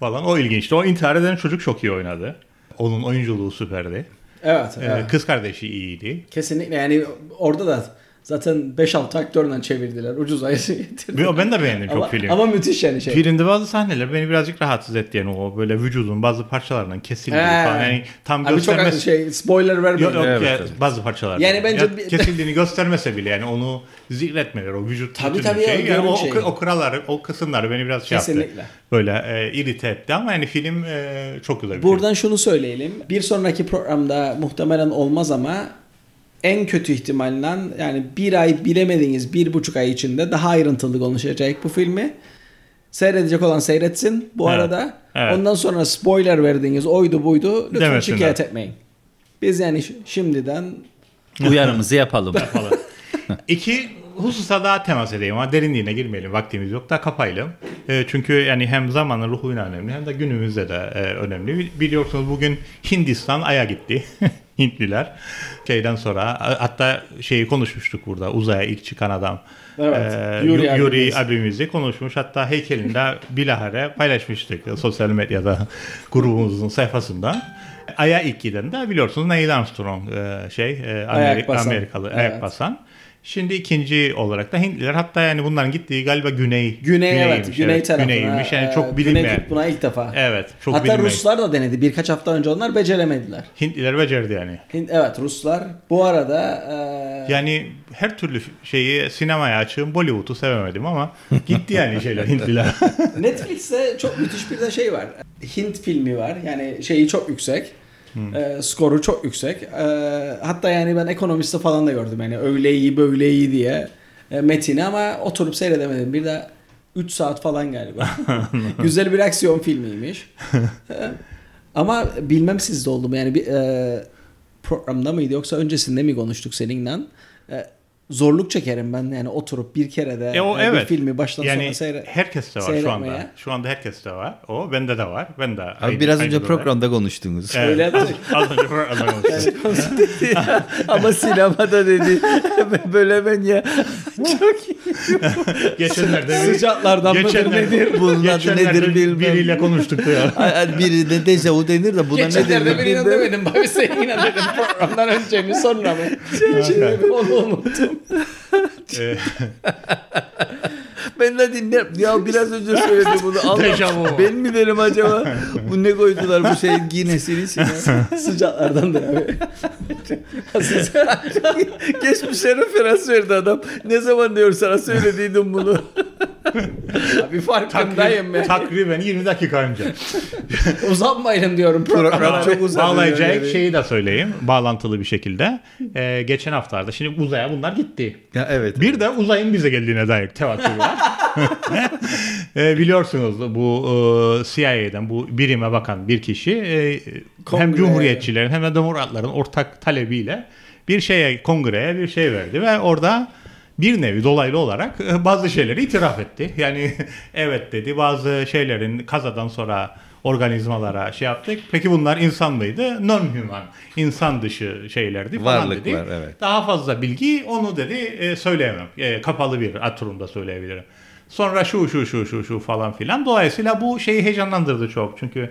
Falan. O ilginçti. O intihar eden çocuk çok iyi oynadı. Onun oyunculuğu süperdi. Evet. Ee, evet. Kız kardeşi iyiydi. Kesinlikle yani orada da zaten 5-6 aktörle çevirdiler. Ucuz ayısı getirdiler. Ben de beğendim çok ama, film. ama müthiş yani şey. Filmde bazı sahneler beni birazcık rahatsız etti yani o böyle vücudun bazı parçalarından kesildiği He. falan yani tam Abi çok göstermesi şey spoiler vermeyin. Yok yok Evet, ya, evet. bazı parçalar. Yani bence bir- kesildiğini göstermese bile yani onu zikretmeler o vücut Tabii, tabii ya, şeyi, yani o, şeyi. o, o kıralar o kısımlar beni biraz şey Kesinlikle. yaptı. Böyle e, irite etti ama yani film e, çok güzel bir Buradan şunu söyleyelim. Bir sonraki programda muhtemelen olmaz ama en kötü ihtimalle yani bir ay bilemediğiniz bir buçuk ay içinde daha ayrıntılı konuşacak bu filmi. Seyredecek olan seyretsin bu Evet, arada. evet. Ondan sonra spoiler verdiğiniz oydu buydu lütfen Demesinler. şikayet etmeyin. Biz yani şimdiden Uyarımızı yapalım. falan. İki hususa daha temas edeyim ama derinliğine girmeyelim vaktimiz yok da kapayalım. E, çünkü yani hem zamanın ruhuyla önemli hem de günümüzde de e, önemli. Bi- Biliyorsunuz bugün Hindistan Ay'a gitti. Hintliler. Şeyden sonra hatta şeyi konuşmuştuk burada uzaya ilk çıkan adam. Evet, E, Yuri Yu- Yuri abimiz. abimizi konuşmuş. Hatta heykelini de bilahare paylaşmıştık sosyal medyada grubumuzun sayfasında. Ay'a ilk giden de biliyorsunuz Neil Armstrong e, şey e, Amerika, basan. Amerikalı Evet. ayak basan. Şimdi ikinci olarak da Hintliler hatta yani bunların gittiği galiba güney güney evet güney evet, tarafına. güneymiş yani e, çok Güney bilinmeyen. kutbuna ilk defa. Evet, çok Hatta bilinmeyen. Ruslar da denedi. Birkaç hafta önce onlar beceremediler. Hintliler becerdi yani. Hint, evet Ruslar. Bu arada e, Yani her türlü şeyi sinemaya açığım Bollywood'u sevemedim ama gitti yani şeyler Hintliler. Netflix'te çok müthiş bir de şey var. Hint filmi var. Yani şeyi çok yüksek. E, skoru çok yüksek. E, hatta yani ben ekonomiste falan da gördüm. Yani öyle iyi böyle iyi diye e, metini ama oturup seyredemedim. Bir de 3 saat falan galiba. Güzel bir aksiyon filmiymiş. E, ama bilmem sizde oldu mu yani bir e, programda mıydı yoksa öncesinde mi konuştuk seninle? E, zorluk çekerim ben yani oturup bir kere de E o e, evet. bir filmi baştan yani sona seyre herkeste var şu anda. Şu anda herkeste var. O bende de var. Ben de. Abi aynı- biraz aynı önce durumda. programda konuştunuz. Evet. Öyle yaptık. Az önce programda konuştuk. Ama sinemada dedi. böyle ben ya. Çok iyi. Geçenlerde bir- Sıcaklardan mıdır Geçenlerde- nedir? Bunun adı geçenlerde nedir bilmem. Biriyle konuştuk ya. Biri de dejavu denir de buna ne Geçenlerde denir birine bilmem. demedim. Abi sen yine dedim programdan önce mi sonra mı? Şimdi onu unuttum. 네. Ben de dinlerim. Ya biraz önce söyledi bunu. Allah. Ben mi derim acaba? Bu ne koydular bu şeyin Guinness'in içine? Sıcaklardandır abi. Geçmişe referans verdi adam. Ne zaman diyor sana söylediydim bunu. abi farkındayım ben. takriben 20 dakika önce. Uzatmayın diyorum Program programı. çok uzadı. Bağlayacak yani. şeyi de söyleyeyim. Bağlantılı bir şekilde. Ee, geçen haftalarda şimdi uzaya bunlar gitti. Ya evet. Bir de uzayın bize geldiğine dair tevatür var. Ee, biliyorsunuz bu e, CIA'den bu birime bakan bir kişi e, hem Kongre. Cumhuriyetçilerin hem de Demokratların ortak talebiyle bir şeye kongreye bir şey verdi ve orada bir nevi dolaylı olarak e, bazı şeyleri itiraf etti. Yani evet dedi bazı şeylerin kazadan sonra organizmalara şey yaptık. Peki bunlar insan mıydı? Non-human. insan dışı şeylerdi falan dedi. Varlıklar, evet. Daha fazla bilgi onu dedi e, söyleyemem. E, kapalı bir aturumda söyleyebilirim. Sonra şu şu şu şu şu falan filan. Dolayısıyla bu şeyi heyecanlandırdı çok. Çünkü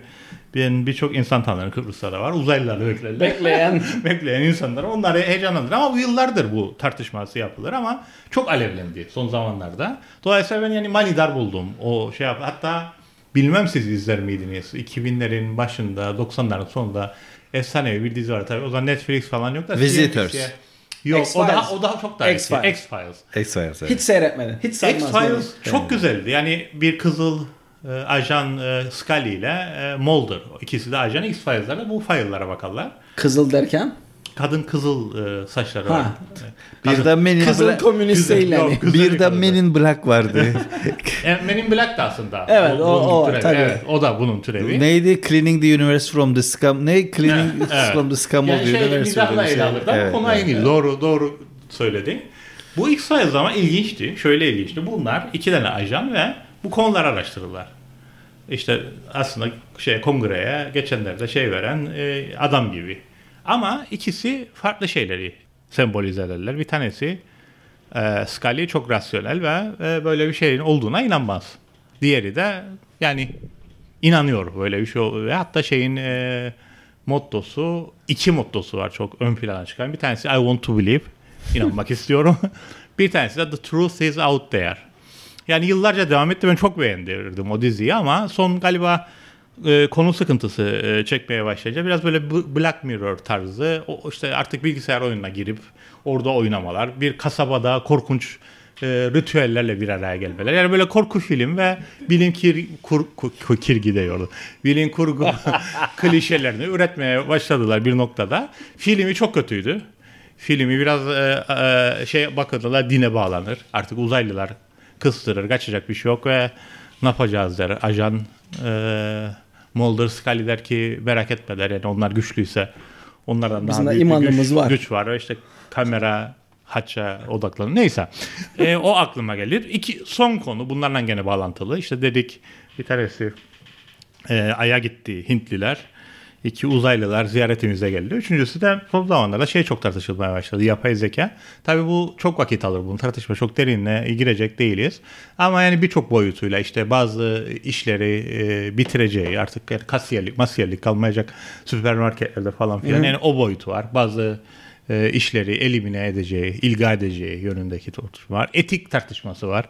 ben birçok insan tanırım Kıbrıs'ta da var. Uzaylılar beklerler. Bekleyen. Bekleyen insanlar onları heyecanlandırır ama bu yıllardır bu tartışması yapılır ama çok alevlendi son zamanlarda. Dolayısıyla ben yani manidar buldum. O şey yap hatta bilmem siz izler miydiniz? 2000'lerin başında 90'ların sonunda efsanevi bir dizi var tabii. O zaman Netflix falan yok da Visitors. CNBC Yok o X-Files. daha o daha çok daha eski. X-Files. X-Files. X-Files. evet. Hiç seyretmedim. Hiç. X-Files çok güzeldi. Yani bir kızıl e, ajan e, Scully ile e, Mulder. İkisi de ajan X-Files'larda bu file'lara bakarlar. Kızıl derken? Kadın kızıl e, saçları Ha. var. Bir de Men in Kızıl Black, komünist. Güzel bir de yakaladı. Men in Black vardı. E, Men in Black da aslında. Evet, o- bunun o, türevi. tabii. Evet, o da bunun türevi. Neydi? Cleaning the Universe from the Scum. Ne? Cleaning Evet. from the Scum yani of the şey, Universe. mizahla ele şey. alır da Evet, konu evet. aynı. Doğru, doğru söyledin. Bu X-Files ama ilginçti. Şöyle ilginçti. Bunlar iki tane ajan ve bu konuları araştırırlar. İşte aslında şey kongreye geçenlerde şey veren e, adam gibi. Ama ikisi farklı şeyleri sembolize ederler. Bir tanesi e, Scully çok rasyonel ve e, böyle bir şeyin olduğuna inanmaz. Diğeri de yani inanıyor böyle bir şey ol- ve hatta şeyin e, mottosu iki mottosu var çok ön plana çıkan. Bir tanesi I want to believe inanmak istiyorum. bir tanesi de the truth is out there. Yani yıllarca devam etti. Ben çok beğendirdim o diziyi ama son galiba e, konu sıkıntısı e, çekmeye başlayınca biraz böyle Black Mirror tarzı o işte artık bilgisayar oyununa girip orada oynamalar, bir kasabada korkunç e, ritüellerle bir araya gelmeler. Yani böyle korku film ve bilim kir, kur, kur, kirgi diyordu. Bilim kurgu klişelerini üretmeye başladılar bir noktada. Filmi çok kötüydü. Filmi biraz e, e, şey bakıldılar dine bağlanır. Artık uzaylılar kıstırır, kaçacak bir şey yok ve ne yapacağız der. Ajan e, Mulder Scully der ki merak etme der. Yani onlar güçlüyse onlardan Bizim daha büyük bir imanımız güç var. güç var. İşte kamera haça odaklanır. Neyse. E, o aklıma gelir. İki, son konu bunlarla gene bağlantılı. İşte dedik bir tanesi e, Ay'a gitti Hintliler. İki uzaylılar ziyaretimize geldi. Üçüncüsü de son zamanlarda şey çok tartışılmaya başladı. Yapay zeka. Tabii bu çok vakit alır bunun tartışma. Çok derinle girecek değiliz. Ama yani birçok boyutuyla işte bazı işleri e, bitireceği artık yani kasiyerlik, masiyerlik kalmayacak süpermarketlerde falan filan. Yani o boyutu var. Bazı e, işleri elimine edeceği, ilga edeceği yönündeki tartışma var. Etik tartışması var.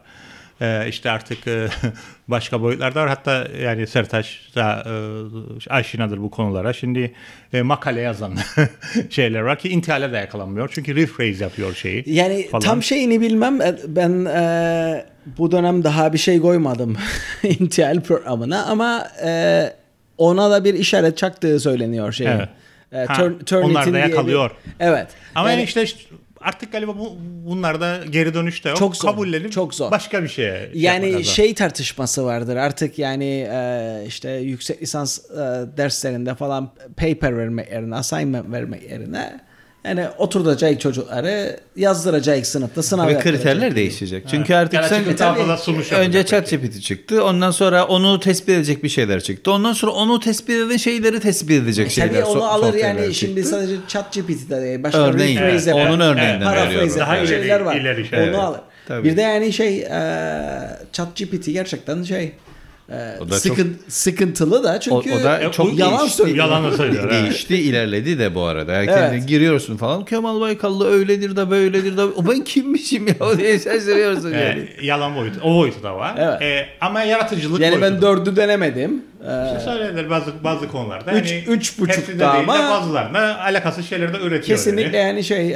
E, işte artık e, başka boyutlarda var. Hatta yani Sertaç da e, aşinadır bu konulara. Şimdi e, makale yazan şeyler var ki intihale de yakalanmıyor. Çünkü rephrase yapıyor şeyi. Yani falan. tam şeyini bilmem. E, Ben e, bu dönem daha bir şey koymadım intihal programına ama e, ona da bir işaret çaktığı söyleniyor şey. Evet. E, Ha, Turn- Turnitin onlar da diye bir- yakalıyor. Evet. Ama yani Yani işte artık galiba bu, bunlarda geri dönüşte yok. Çok zor, Kabullenip çok zor. başka bir şeye şey Yani şey tartışması vardır artık yani e, işte yüksek lisans e, derslerinde falan paper vermek yerine assignment vermek yerine yani oturtacak çocukları yazdıracak sınıfta sınav Ve kriterler değişecek. Çünkü artık Yani sen fazla sunuş önce. ChatGPT çıktı. Ondan sonra onu tespit edecek bir şeyler çıktı. Ondan sonra onu tespit eden şeyleri tespit edecek şeyler. E, Tabii onu so- alır yani şimdi çıktı. sadece chat GPT'de değil. Başka Örneğin, rephrase evet, yapan, onun örneğinden paraphrase veriyorum. Daha ileri- şeyler var. ileri şey. Onu Evet, alır. tabii. Bir de yani şey e, chat GPT gerçekten şey e, O da sıkın- sıkıntılı da O, çünkü o da E, çok bu- yalan değişti. söylüyor. Yalan söylüyor. evet. Değişti, ilerledi de bu arada. Yani Evet. kendine giriyorsun falan. Kemal Baykallı öyledir de böyledir de. O ben kimmişim ya diye şaşırıyorsun yani. E, yalan boyutu. O boyutu da var. Evet. E, ama yaratıcılık yani boyutu ben da. dördü denemedim. İşte söylenir bazı bazı konularda. Üç- yani üç buçukta hepsinde değil de ama- bazılarında alakasız şeyler de üretiyor. kesinlikle yani. yani şey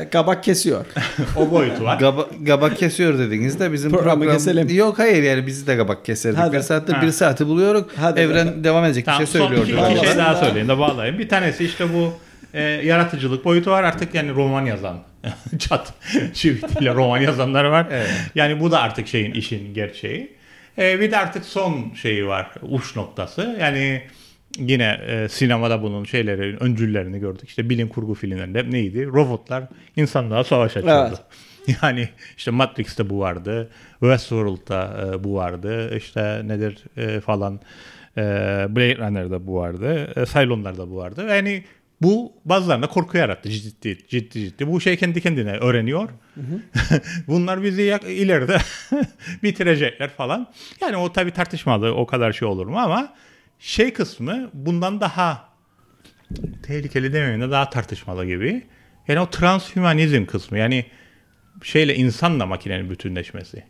e, kabak kesiyor. O boyutu var. Gaba, gabak kesiyor dediğinizde bizim Programı program... keselim. Yok hayır yani bizi de gabak keserdik. Hadi. Bir saattir Ha. bir saati buluyoruz. Hadi Evren bakalım. devam edecek Tamam, bir şey son söylüyordu. iki, iki şey daha söyleyeyim de bağlayayım. Bir tanesi işte bu e, yaratıcılık boyutu var. Artık yani roman yazan chat çivitiyle roman yazanlar var. Yani bu da artık şeyin işin gerçeği. E, bir de artık son şeyi var. Uç noktası. Yani yine e, sinemada bunun şeyleri, öncüllerini gördük. İşte bilim kurgu filmlerinde hep neydi? Robotlar insanlığa savaş açıyordu. Evet. Yani işte Matrix'te bu vardı. Westworld'da e, bu vardı. İşte nedir e, falan. E, Blade Runner'da bu vardı. E, Cylon'larda bu vardı. Yani Bu bazılarına korku yarattı ciddi ciddi ciddi. Bu şey kendi kendine öğreniyor. Bunlar bizi yak- ileride bitirecekler falan. Yani o tabii tartışmalı o kadar şey olur mu ama şey kısmı bundan daha tehlikeli demeyeyim de daha tartışmalı gibi. Yani o transhümanizm kısmı yani şeyle insanla makinenin bütünleşmesi.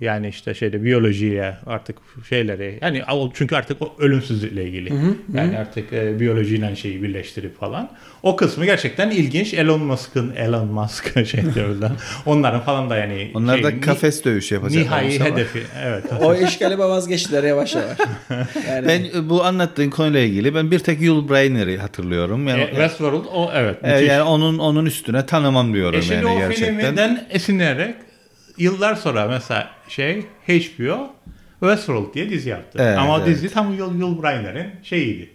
Yani işte şeyde biyolojiyle artık şeyleri yani o- çünkü artık o ölümsüzlükle ilgili. yani artık e, biyolojiyle şeyi birleştirip falan. O kısmı gerçekten ilginç. Elon Musk'ın Elon Musk şey diyorlar. Onların falan da yani Onlar da şey, ni- kafes dövüşü yapacaklar. nihai hedefi. Evet. O iş galiba vazgeçtiler yavaş yavaş. Yani Ben e, bu anlattığın konuyla ilgili ben bir tek Yul Brynner'i hatırlıyorum. Yani, E, Westworld o evet. e, yani onun onun üstüne tanımam diyorum E yani o gerçekten. filmden esinlenerek yıllar sonra mesela şey HBO Westworld diye dizi yaptı. Evet, Ama o evet. dizi tam Yul, Yul Brynner'in şeyiydi.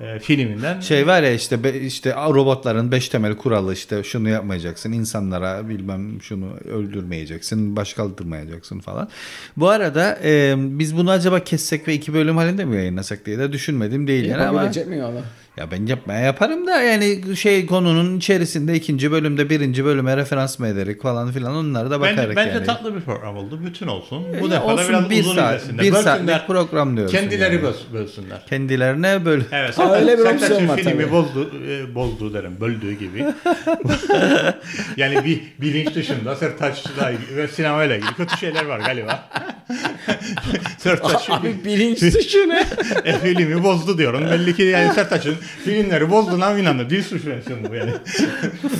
E, filminden. Şey var ya işte be- işte robotların beş temel kuralı işte şunu yapmayacaksın insanlara bilmem şunu öldürmeyeceksin baş kaldırmayacaksın falan. Bu arada e, biz bunu acaba kessek ve iki bölüm halinde mi yayınlasak diye de düşünmedim değil yani ama yapabilecek miyim onu? Ya ben yapmaya yaparım da yani şey konunun içerisinde ikinci bölümde birinci bölüme referans mı ederek falan filan onlara da bakarız Bence, bence yani. tatlı bir program oldu. Bütün olsun. Bu Ya defa da biraz bir uzun saat- izlesinler. bir saatlik program diyorsun Kendileri yani. böls- bölsünler. Kendilerine böyle Evet. Ha, öyle bir opsiyon var filmi tabii. bozdu, e, bozdu derim, böldüğü gibi. yani bir bilinç dışında Sertaç'la ve sinemayla ilgili kötü şeyler var galiba. Sertaç Abi bilinç dışı ne? e, filmi bozdu diyorum. Belli ki yani Sertaç'ın filmleri bozduğuna inandı. Dil suçlayacaksın bu yani.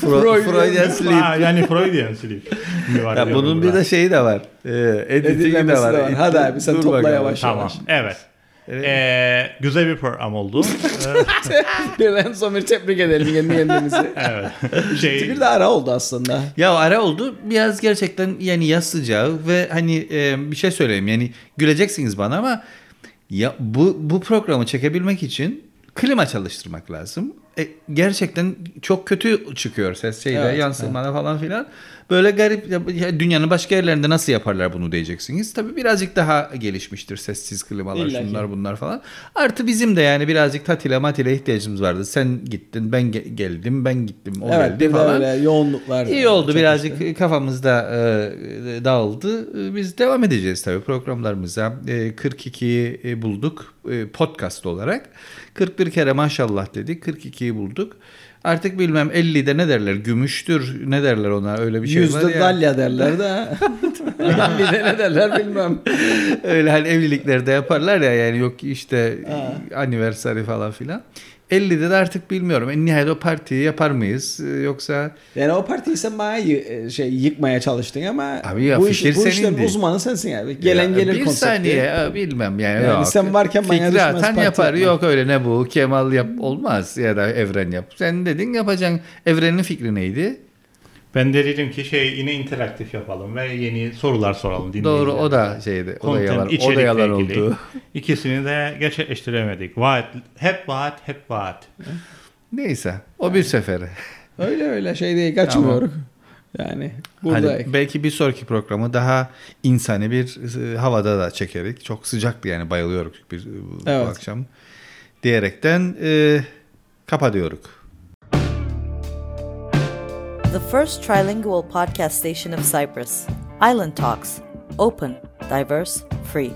Fro- Freudian sleep. Yani Freudian sleep. mi var Ya bunun bir de şeyi de var. Ee, editingi de var. var. Hadi abi sen Dur topla bakalım. yavaş Tamam. yavaş. Evet. Ee, güzel bir program oldu. Ee, Bir en son bir tebrik edelim kendi kendimizi. evet. Şey, Bir de ara oldu aslında. Ya ara oldu. Biraz gerçekten yani yaz sıcağı ve hani e, bir şey söyleyeyim. Yani güleceksiniz bana ama ya bu bu programı çekebilmek için klima çalıştırmak lazım. E, gerçekten çok kötü çıkıyor ses şeyde Evet, yansımada falan filan. Böyle garip ya, ya dünyanın başka yerlerinde nasıl yaparlar bunu diyeceksiniz. Tabii birazcık daha gelişmiştir sessiz klimalar İlla ki. şunlar bunlar falan. Artı bizim de yani birazcık tatile matile ihtiyacımız vardı. Sen gittin ben ge- geldim ben gittim o evet geldi falan. öyle yoğunluklar. İyi oldu birazcık kafamızda e, dağıldı. E, Biz devam edeceğiz tabii programlarımıza. E, 42'yi e, bulduk e, podcast olarak. 41 kere maşallah dedik. 42'yi bulduk. Artık bilmem 50'de ne derler? Gümüştür ne derler ona öyle bir şey var Yüzde ya. dalya derler de. bir de ne derler bilmem. öyle hani evliliklerde yaparlar ya yani yok işte anniversary falan filan. 50'de de artık bilmiyorum. En nihayet o partiyi yapar mıyız? E, Yoksa Yani o partiyi sen bayağı yı- şey yıkmaya çalıştın ama Abi ya bu, iş, bu işlerin senindi. uzmanı sensin yani. Gelen Ya gelir bir konsepti. saniye ya, bilmem yani, Yani yok. sen varken bana Fikri atan yapar yapma. yok öyle ne bu Kemal yap olmaz ya da Evren yap. Sen dedin yapacaksın Evren'in fikri neydi? Ben de dedim ki şey yine interaktif yapalım ve yeni sorular soralım. Doğru o da şeydi o da Content, yalan, o da içerikle yalan ilgili. oldu. İkisini de gerçekleştiremedik. Vaat, hep vaat, hep vaat. Neyse o bir sefere. Öyle öyle şey değil kaçmıyoruz. Yani buradayız. Hani belki bir sonraki programı daha insani bir e, havada da çekerik. Çok sıcaktı yani bayılıyoruz bir, bu, bu Evet. akşam. Diyerekten e, kapatıyoruz. The first trilingual podcast station of Cyprus. Island Talks. Open, diverse, free.